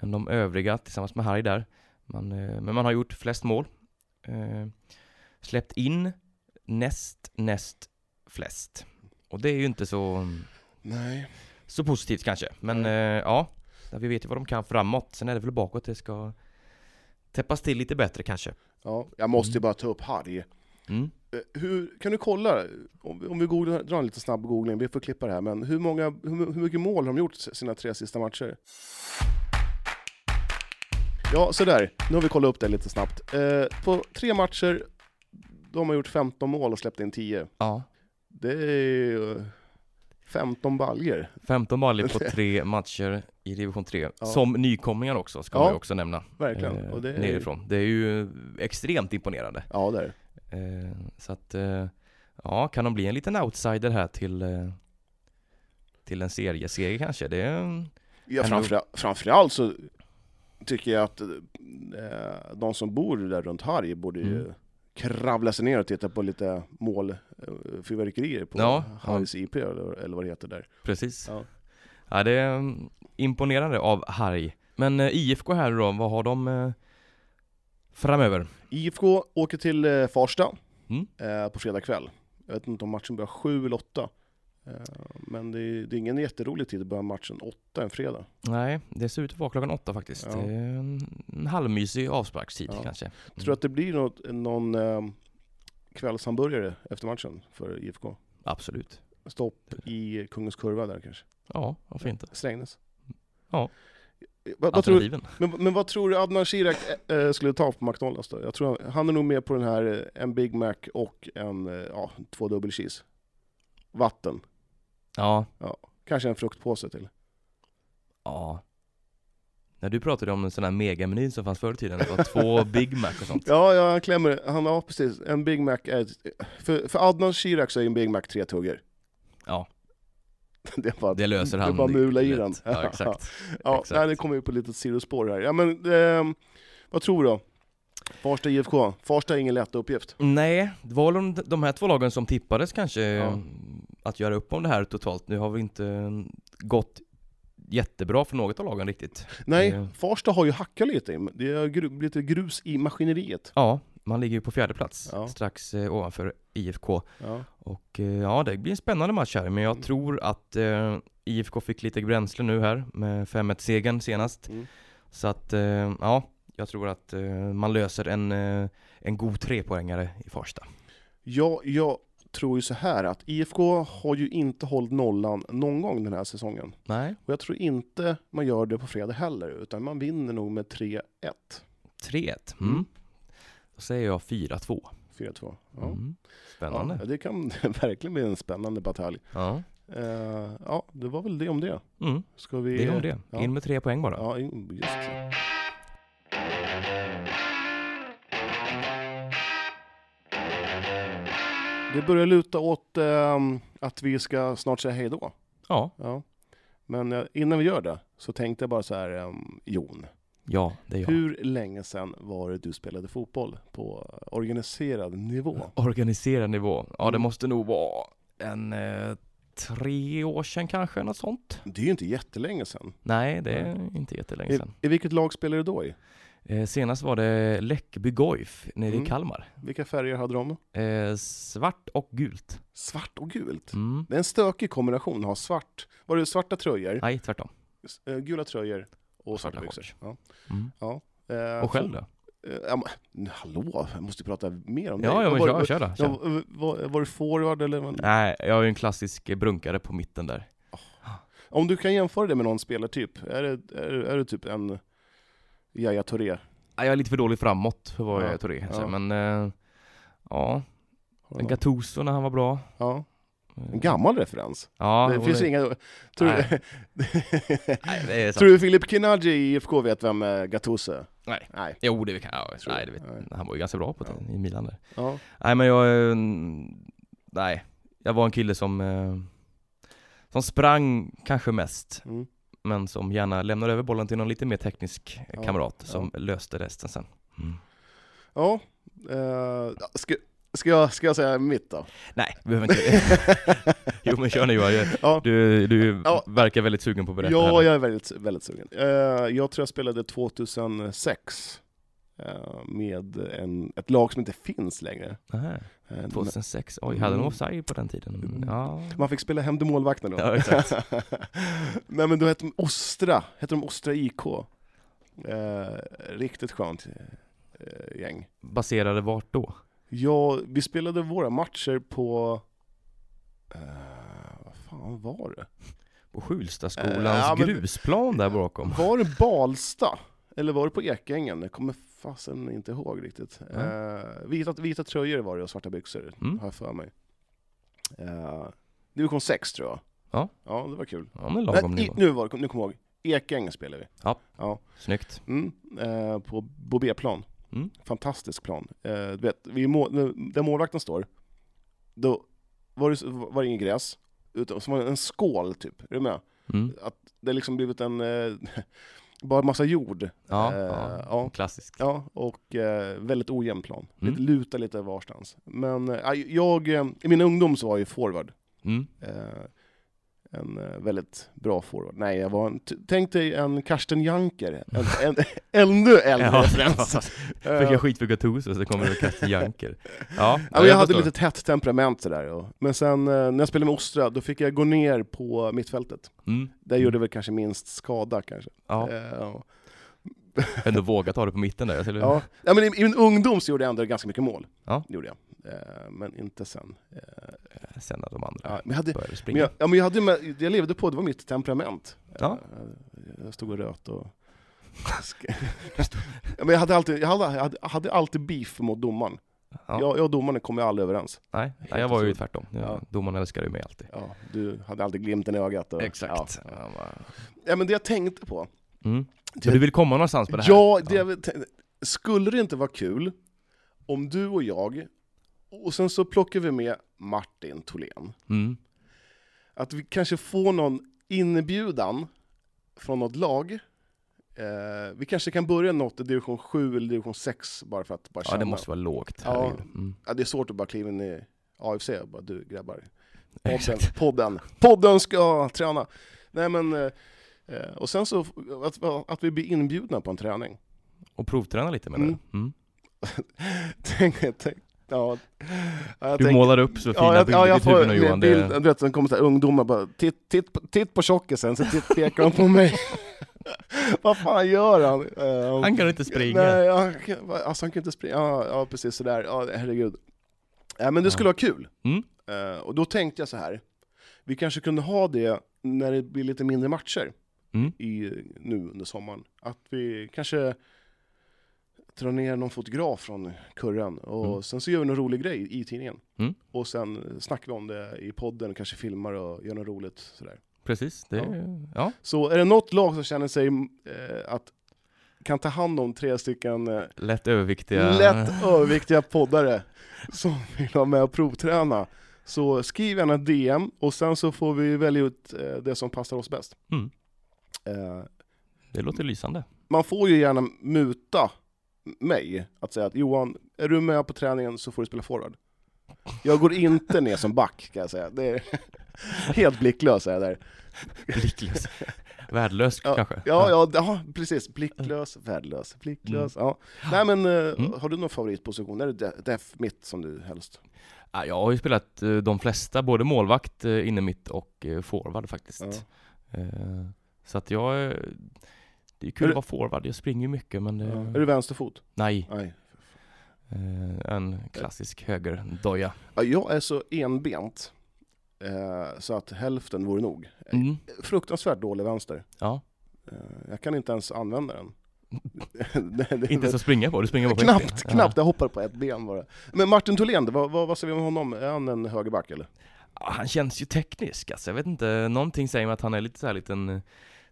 än de övriga tillsammans med Harry där. Man, eh, men man har gjort flest mål. Eh, släppt in näst, näst flest. Och det är ju inte så, Nej. så positivt kanske. Men eh, ja, vi vet ju vad de kan framåt. Sen är det väl bakåt det ska täppas till lite bättre kanske. Ja, jag måste ju Mm. bara ta upp Harry. Mm. Eh, Hur, kan du kolla, om vi, om vi googlar, drar en lite snabb googling, vi får klippa det här, men hur, många, hur, hur mycket mål har de gjort sina tre sista matcher? Ja, sådär. Nu har vi kollat upp det lite snabbt. Eh, på tre matcher, de har gjort 15 mål och släppt in 10. Ja. Det är ju 15 baljer. 15 baller på [LAUGHS] tre matcher i division 3. Ja. Som nykomlingar också, ska Ja, man ju också nämna. Verkligen. Eh, och det är, nerifrån. Det är ju extremt imponerande. Ja, det är det. Eh, så att, eh, ja, kan de bli en liten outsider här till, eh, till en serieserie kanske? Det är, Ja, framför, framförallt så tycker jag att eh, de som bor där runt Harry borde ju Mm. kravla sig ner och titta på lite målfyrverkerier på Ja, Harrys IP eller, vad det heter där. precis. Ja. Ja. det är mm, imponerande av Harry. Men eh, IFK här då, vad har de eh, framöver? IFK åker till eh, Farsta Mm. eh, på fredag kväll. Jag vet inte om matchen börjar sju eller åtta. Eh, men det är, det är ingen jätterolig tid att börja matchen åtta en fredag. Nej, det ser ut att vara klockan åtta faktiskt. Ja. En, en halvmysig avsparkstid Ja. kanske. Tror du att det blir något, någon eh, kvällshamburgare efter matchen för IFK? Absolut. Stopp i Kungens Kurva där kanske? Ja, varför inte? Strängnäs? Ja. Vad, vad tror, men, men vad tror du Adnan Shirak eh, skulle ta på McDonalds då? Jag tror han, han är nog med på den här, eh, en Big Mac och en, eh, ja, två dubbel cheese. Vatten. Ja, Kanske en fruktpåse till. ja. När du pratade om en sån här megameny som fanns förr i tiden, det var två [LAUGHS] Big Mac och sånt. Ja, ja han klämmer, han har precis, en Big Mac är, för, för Adnan Shirak så är en Big Mac tre tuggor. Ja, [LAUGHS] Det bara, det löser det är han bara mula i den. Ja, exakt. [LAUGHS] Ja, Exakt. nej, det kommer ju på lite sidospår här. Ja men, ehm, vad tror du då? Farsta IFK, Farsta är ingen lätt uppgift. Nej, det var de, de här två lagen som tippades kanske Ja. eh, att göra upp om det här totalt. Nu har vi inte eh, gått jättebra för något av lagen riktigt. Nej, Eh. Farsta har ju hackat lite, det har lite grus i maskineriet. Ja, man ligger ju på fjärde plats, Ja. strax eh, ovanför IFK. Ja. Och eh, ja, det blir en spännande match här, men jag Mm. tror att eh, IFK fick lite bränsle nu här med 5-1-segern senast. Mm. Så att, eh, ja, jag tror att eh, man löser en, eh, en god trepoängare i Farsta. Ja, jag tror ju så här att IFK har ju inte hållit nollan någon gång den här säsongen. Nej, Och jag tror inte man gör det på fredag heller, utan man vinner nog med 3-1. 3-1. Mm. Då säger jag 4-2. 4-2. Ja. Mm. Spännande. Ja, det kan [LAUGHS] verkligen bli en spännande batalj. Ja. Eh, ja, det var väl det om det. Mm. Ska vi... Det är om det. Ja. In med tre poäng bara. Ja, in- just det. Det börjar luta åt ehm, att vi ska snart säga hej då. Ja, Ja. Men eh, innan vi gör det så tänkte jag bara så här, ehm, Jon. Ja det är jag. Hur länge sedan var det du spelade fotboll på organiserad nivå? Organiserad nivå. Ja, det Mm. måste nog vara en eh, tre år sedan kanske, något sånt. Det är ju inte jättelänge sedan. Nej, det är inte jättelänge I, sedan. I vilket lag spelade du då i? Eh, senast var det Läckby Goif nere Mm. i Kalmar. Vilka färger hade de? Eh, svart och gult. Svart och gult. Mm. Det är en stökig kombination att ha svart. Var det svarta tröjor, Nej, tvärtom. s- eh, gula tröjor och Svarta byxor? Ja. Mm. Ja. Eh, Och själv då? eh, ja, men, hallå, jag måste prata mer om Ja, dig. ja men var, kör, kör då. ja, Kör. var, var, var du forward eller? vad? Nej, jag är ju en klassisk brunkare på mitten där. Om du kan jämföra det med någon spelartyp, är det, är, det- är det typ en Yahya Touré? Jag är lite för dålig framåt för vad Ja, jag är Touré ja. men eh, ja? Gattuso när han var bra. Ja, en gammal referens. Ja, det finns det- inga... Tror, Nej. [LAUGHS] Nej, det är sant. tror du Filip Kinagi i IFK vet vem eh, Gattuso är? Nej. Nej. Jo, det kan jag. Nej, det vet. Nej. Han var ju ganska bra på det Ja. i Milan där. Ja. Nej, men jag... eh, Nej, jag var en kille som... eh, Som sprang kanske mest, Mm. men som gärna lämnade över bollen till någon lite mer teknisk Ja, kamrat som löste resten sen. Mm. Ja, eh, ska, jag, ska jag säga mitt då? Nej, vi behöver inte [LAUGHS] Jo men kör nu Johan, Ja. du, du Ja. verkar väldigt sugen på att berätta Ja, här. jag är väldigt, väldigt sugen. Eh, jag tror jag spelade 2006 eh, med en, ett lag som inte finns längre. Eh, 2006, oj, hade de offside på den tiden? Mm. Ja, Man fick spela hem till målvakten då. Ja, exakt. [LAUGHS] Nej men då hette de Ostra, hette de Ostra IK. Eh, riktigt skönt eh, gäng. baserade vart då? Ja, vi spelade våra matcher på... Eh, vad fan var det? På Skjulstaskolans Eh, ja, men- grusplan där bakom? Var det Balsta? Eller var det på Ekängen? Jag kommer fasen inte ihåg riktigt. Ja. Eh, vita, vita tröjor var det och svarta byxor, Mm. har jag för mig. Eh, division 6 tror jag. Ja. Ja, det var kul. Ja men lagom Nej, i, nu, var det, nu kommer jag ihåg. Ekängen spelade vi. Ja. ja. Snyggt. Mm, eh, på Bobéplan. Mm. Fantastisk plan. Eh, du vet, vi må, där målvakten står, då var det, var det ingen gräs, utan det en skål typ. Är du med? Mm. Att det liksom blivit en, eh, [LAUGHS] bara massa jord. Ja, Eh, ja, ja. klassiskt. Ja, och eh, väldigt ojämn plan. Mm. Lite, lutar lite varstans. Men eh, jag, eh, i min ungdom så var jag ju forward. Mm. En eh, väldigt bra forward. Nej, jag var en, tänk dig en Karsten Janker. En, en, [LAUGHS] ännu äldre Ja, referens. [LAUGHS] Fick jag skit för Gattuso så kommer det Katte Janker. Ja, Ja, men jag hade lite tätt temperament sådär. och- Men sen eh, när jag spelade med Ostra, då fick jag gå ner på mittfältet. Mm. Där gjorde väl kanske minst skada kanske. Ja, ja. ändå våga ta det på mitten där. Ja. ja, men i, i min ungdom så gjorde jag ändå ganska mycket mål. Ja. Det gjorde jag. Eh, men inte sen. Eh, Sen när de andra ja, men jag, hade, började men springa. jag, ja, men jag, hade med, jag levde på, det var mitt temperament. Ja. Eh, Jag stod och röt och... [LAUGHS] ja, men jag, hade alltid, jag, hade, jag hade, jag hade alltid beef mot domaren. Ja. Jag, jag och domaren kom ju aldrig överens. Nej, nej, jag var ju tvärtom. Ja, Ja. Domaren älskade ju mig alltid. Ja, du hade alltid glimten i ögat. Och, Exakt. Ja, Ja, ja, men det jag tänkte på. Mm. Det- du vill komma någonstans med det här? Ja, det jag tänkte, skulle det inte vara kul om du och jag, och sen så plockar vi med Martin Tholén, Mm. att vi kanske får någon inbjudan från något lag. Eh, vi kanske kan börja något i division 7 eller division 6 bara för att bara Ja, känna. det måste vara lågt. Ja. Mm. Ja, det är svårt att bara kliva in i AFC och bara du grabbar, podden, Exakt. podden, podden ska träna. Nej men, eh, eh, och sen så att, att vi blir inbjudna på en träning. Och provträna lite med Mm. det. Mm. [LAUGHS] tänk, tänk, ja, Du tänker- målar upp så fina Ja, jag, bilder ja, i ditt huvud nu Johan. bild, Det, du vet, sen kommer så här ungdomar bara, titt, titt, titt på tjockisen, så titt, pekar de på mig. [LAUGHS] Vad fan gör han? Eh, han kan inte springa. Nej, alltså han kan inte springa. Ja, ja precis sådär. Ja, herregud. Ja, men det skulle vara kul. Mm. Eh, och då tänkte jag så här. vi kanske kunde ha det när det blir lite mindre matcher Mm. i, nu under sommaren. Att vi kanske drar ner någon fotograf från kurren och Mm. sen så gör vi någon rolig grej i tidningen. Mm. Och sen snackar vi om det i podden och kanske filmar och gör något roligt sådär. Precis, det, ja. Så är det något lag som känner sig eh, att kan ta hand om tre stycken eh, lätt överviktiga. lätt överviktiga poddare som vill vara med och provträna, så skriv gärna DM och sen så får vi välja ut eh, det som passar oss bäst. Mm. Eh, Det låter lysande. man får ju gärna muta mig att säga att Johan, är du med på träningen så får du spela forward. Jag går inte ner som back kan jag säga. Det är [LAUGHS] helt blicklös är jag där. Blicklös. Värdelös Ja, kanske? Ja, ja, ja, precis. Blicklös, värdelös, blicklös. Ja. Nej men, eh, Mm. har du någon favoritposition? Är det de- def mitt som du helst? Ja, jag har ju spelat eh, de flesta, både målvakt, eh, inne mitt och forward faktiskt. Ja. Så att jag, eh, det är kul Är att vara forward, jag springer mycket men det, Ja. Är du vänsterfot? nej, Nej. eh, en klassisk högerdoja. Ja, jag är så enbent eh, så att hälften vore nog. Mm. Fruktansvärt dålig vänster. Ja, Eh, jag kan inte ens använda den. [LAUGHS] det, det, inte så springa på, du springer på Knappt, ben. knappt. Jag hoppar på ett ben bara. Men Martin Tholén, vad, vad, vad säger vi om honom? Är han en högerback eller? Ja, han känns ju teknisk alltså, jag vet inte, någonting säger mig att han är lite så här liten eh,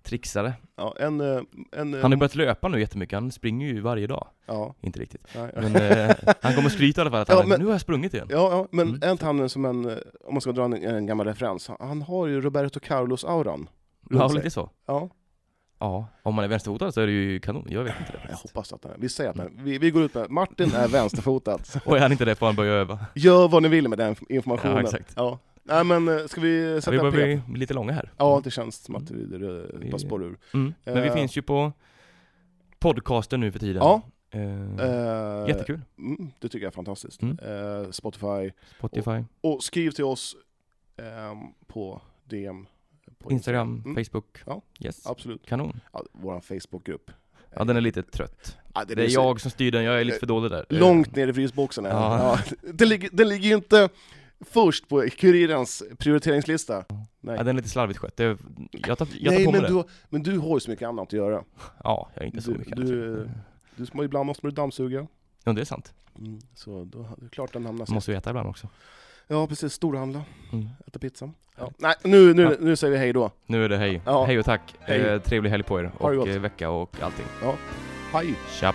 trixare. Ja, en... eh, en Han har börjat löpa nu jättemycket, han springer ju varje dag. Ja, Inte riktigt. nej. Men eh, han kommer skryta i alla fall att Ja, han, men- nu har jag sprungit igen. Ja, ja, men Mm. inte han som en, eh, om man ska dra en, en gammal referens, han har ju Roberto Carlos-auran. Ja, lite så. Ja, Ja, om man är vänsterfotad så är det ju kanon, jag vet inte det jag hoppas att han är. Vi säger att han. Vi, vi går ut med Martin är vänsterfotad. [LAUGHS] Och är han inte det får han börja öva. Gör vad ni vill med den informationen. Ja, exakt. Ja. Nej men, eh, ska vi Ja, sätta vi börjar bli lite långa här. Ja, det känns som att vi, det Vi- bara spårar ur. Mm. Men vi Eh. finns ju på podcasten nu för tiden. Ja. Eh, Jättekul. Mm, det tycker jag är fantastiskt. Mm. Eh, Spotify. Spotify, Och skriv till oss ehm, på DM. På Instagram, Mm, Facebook. Ja. Yes. Absolut. Kanon. Ja, Vår Facebookgrupp. Ja, den är lite trött. Ja, Det är så- jag som styr den, jag är lite för dålig där. Långt ner i frysboxen. är. Ja. Ja. Den, ligger, den ligger ju inte först på Kurirens prioriteringslista. Nej, Ja, den är lite slarvigt skött. Jag tar, jag tar Nej på mig men, det. du, men du har ju så mycket annat att göra. Ja, jag är inte så du- mycket. du-. Du, ska- ibland måste du dammsuga. Ja, det är sant. Mm, så då det är klart den hamnar sist. Måste vi äta ibland också. Ja precis, storhandla, Mm. äta pizza. Ja. Nej, nu, nu, Ja. nu säger vi hej då. Nu är det hej. Ja. Hej och tack. Hej. Eh, trevlig helg på er och eh, vecka och allting. Hej! Tja!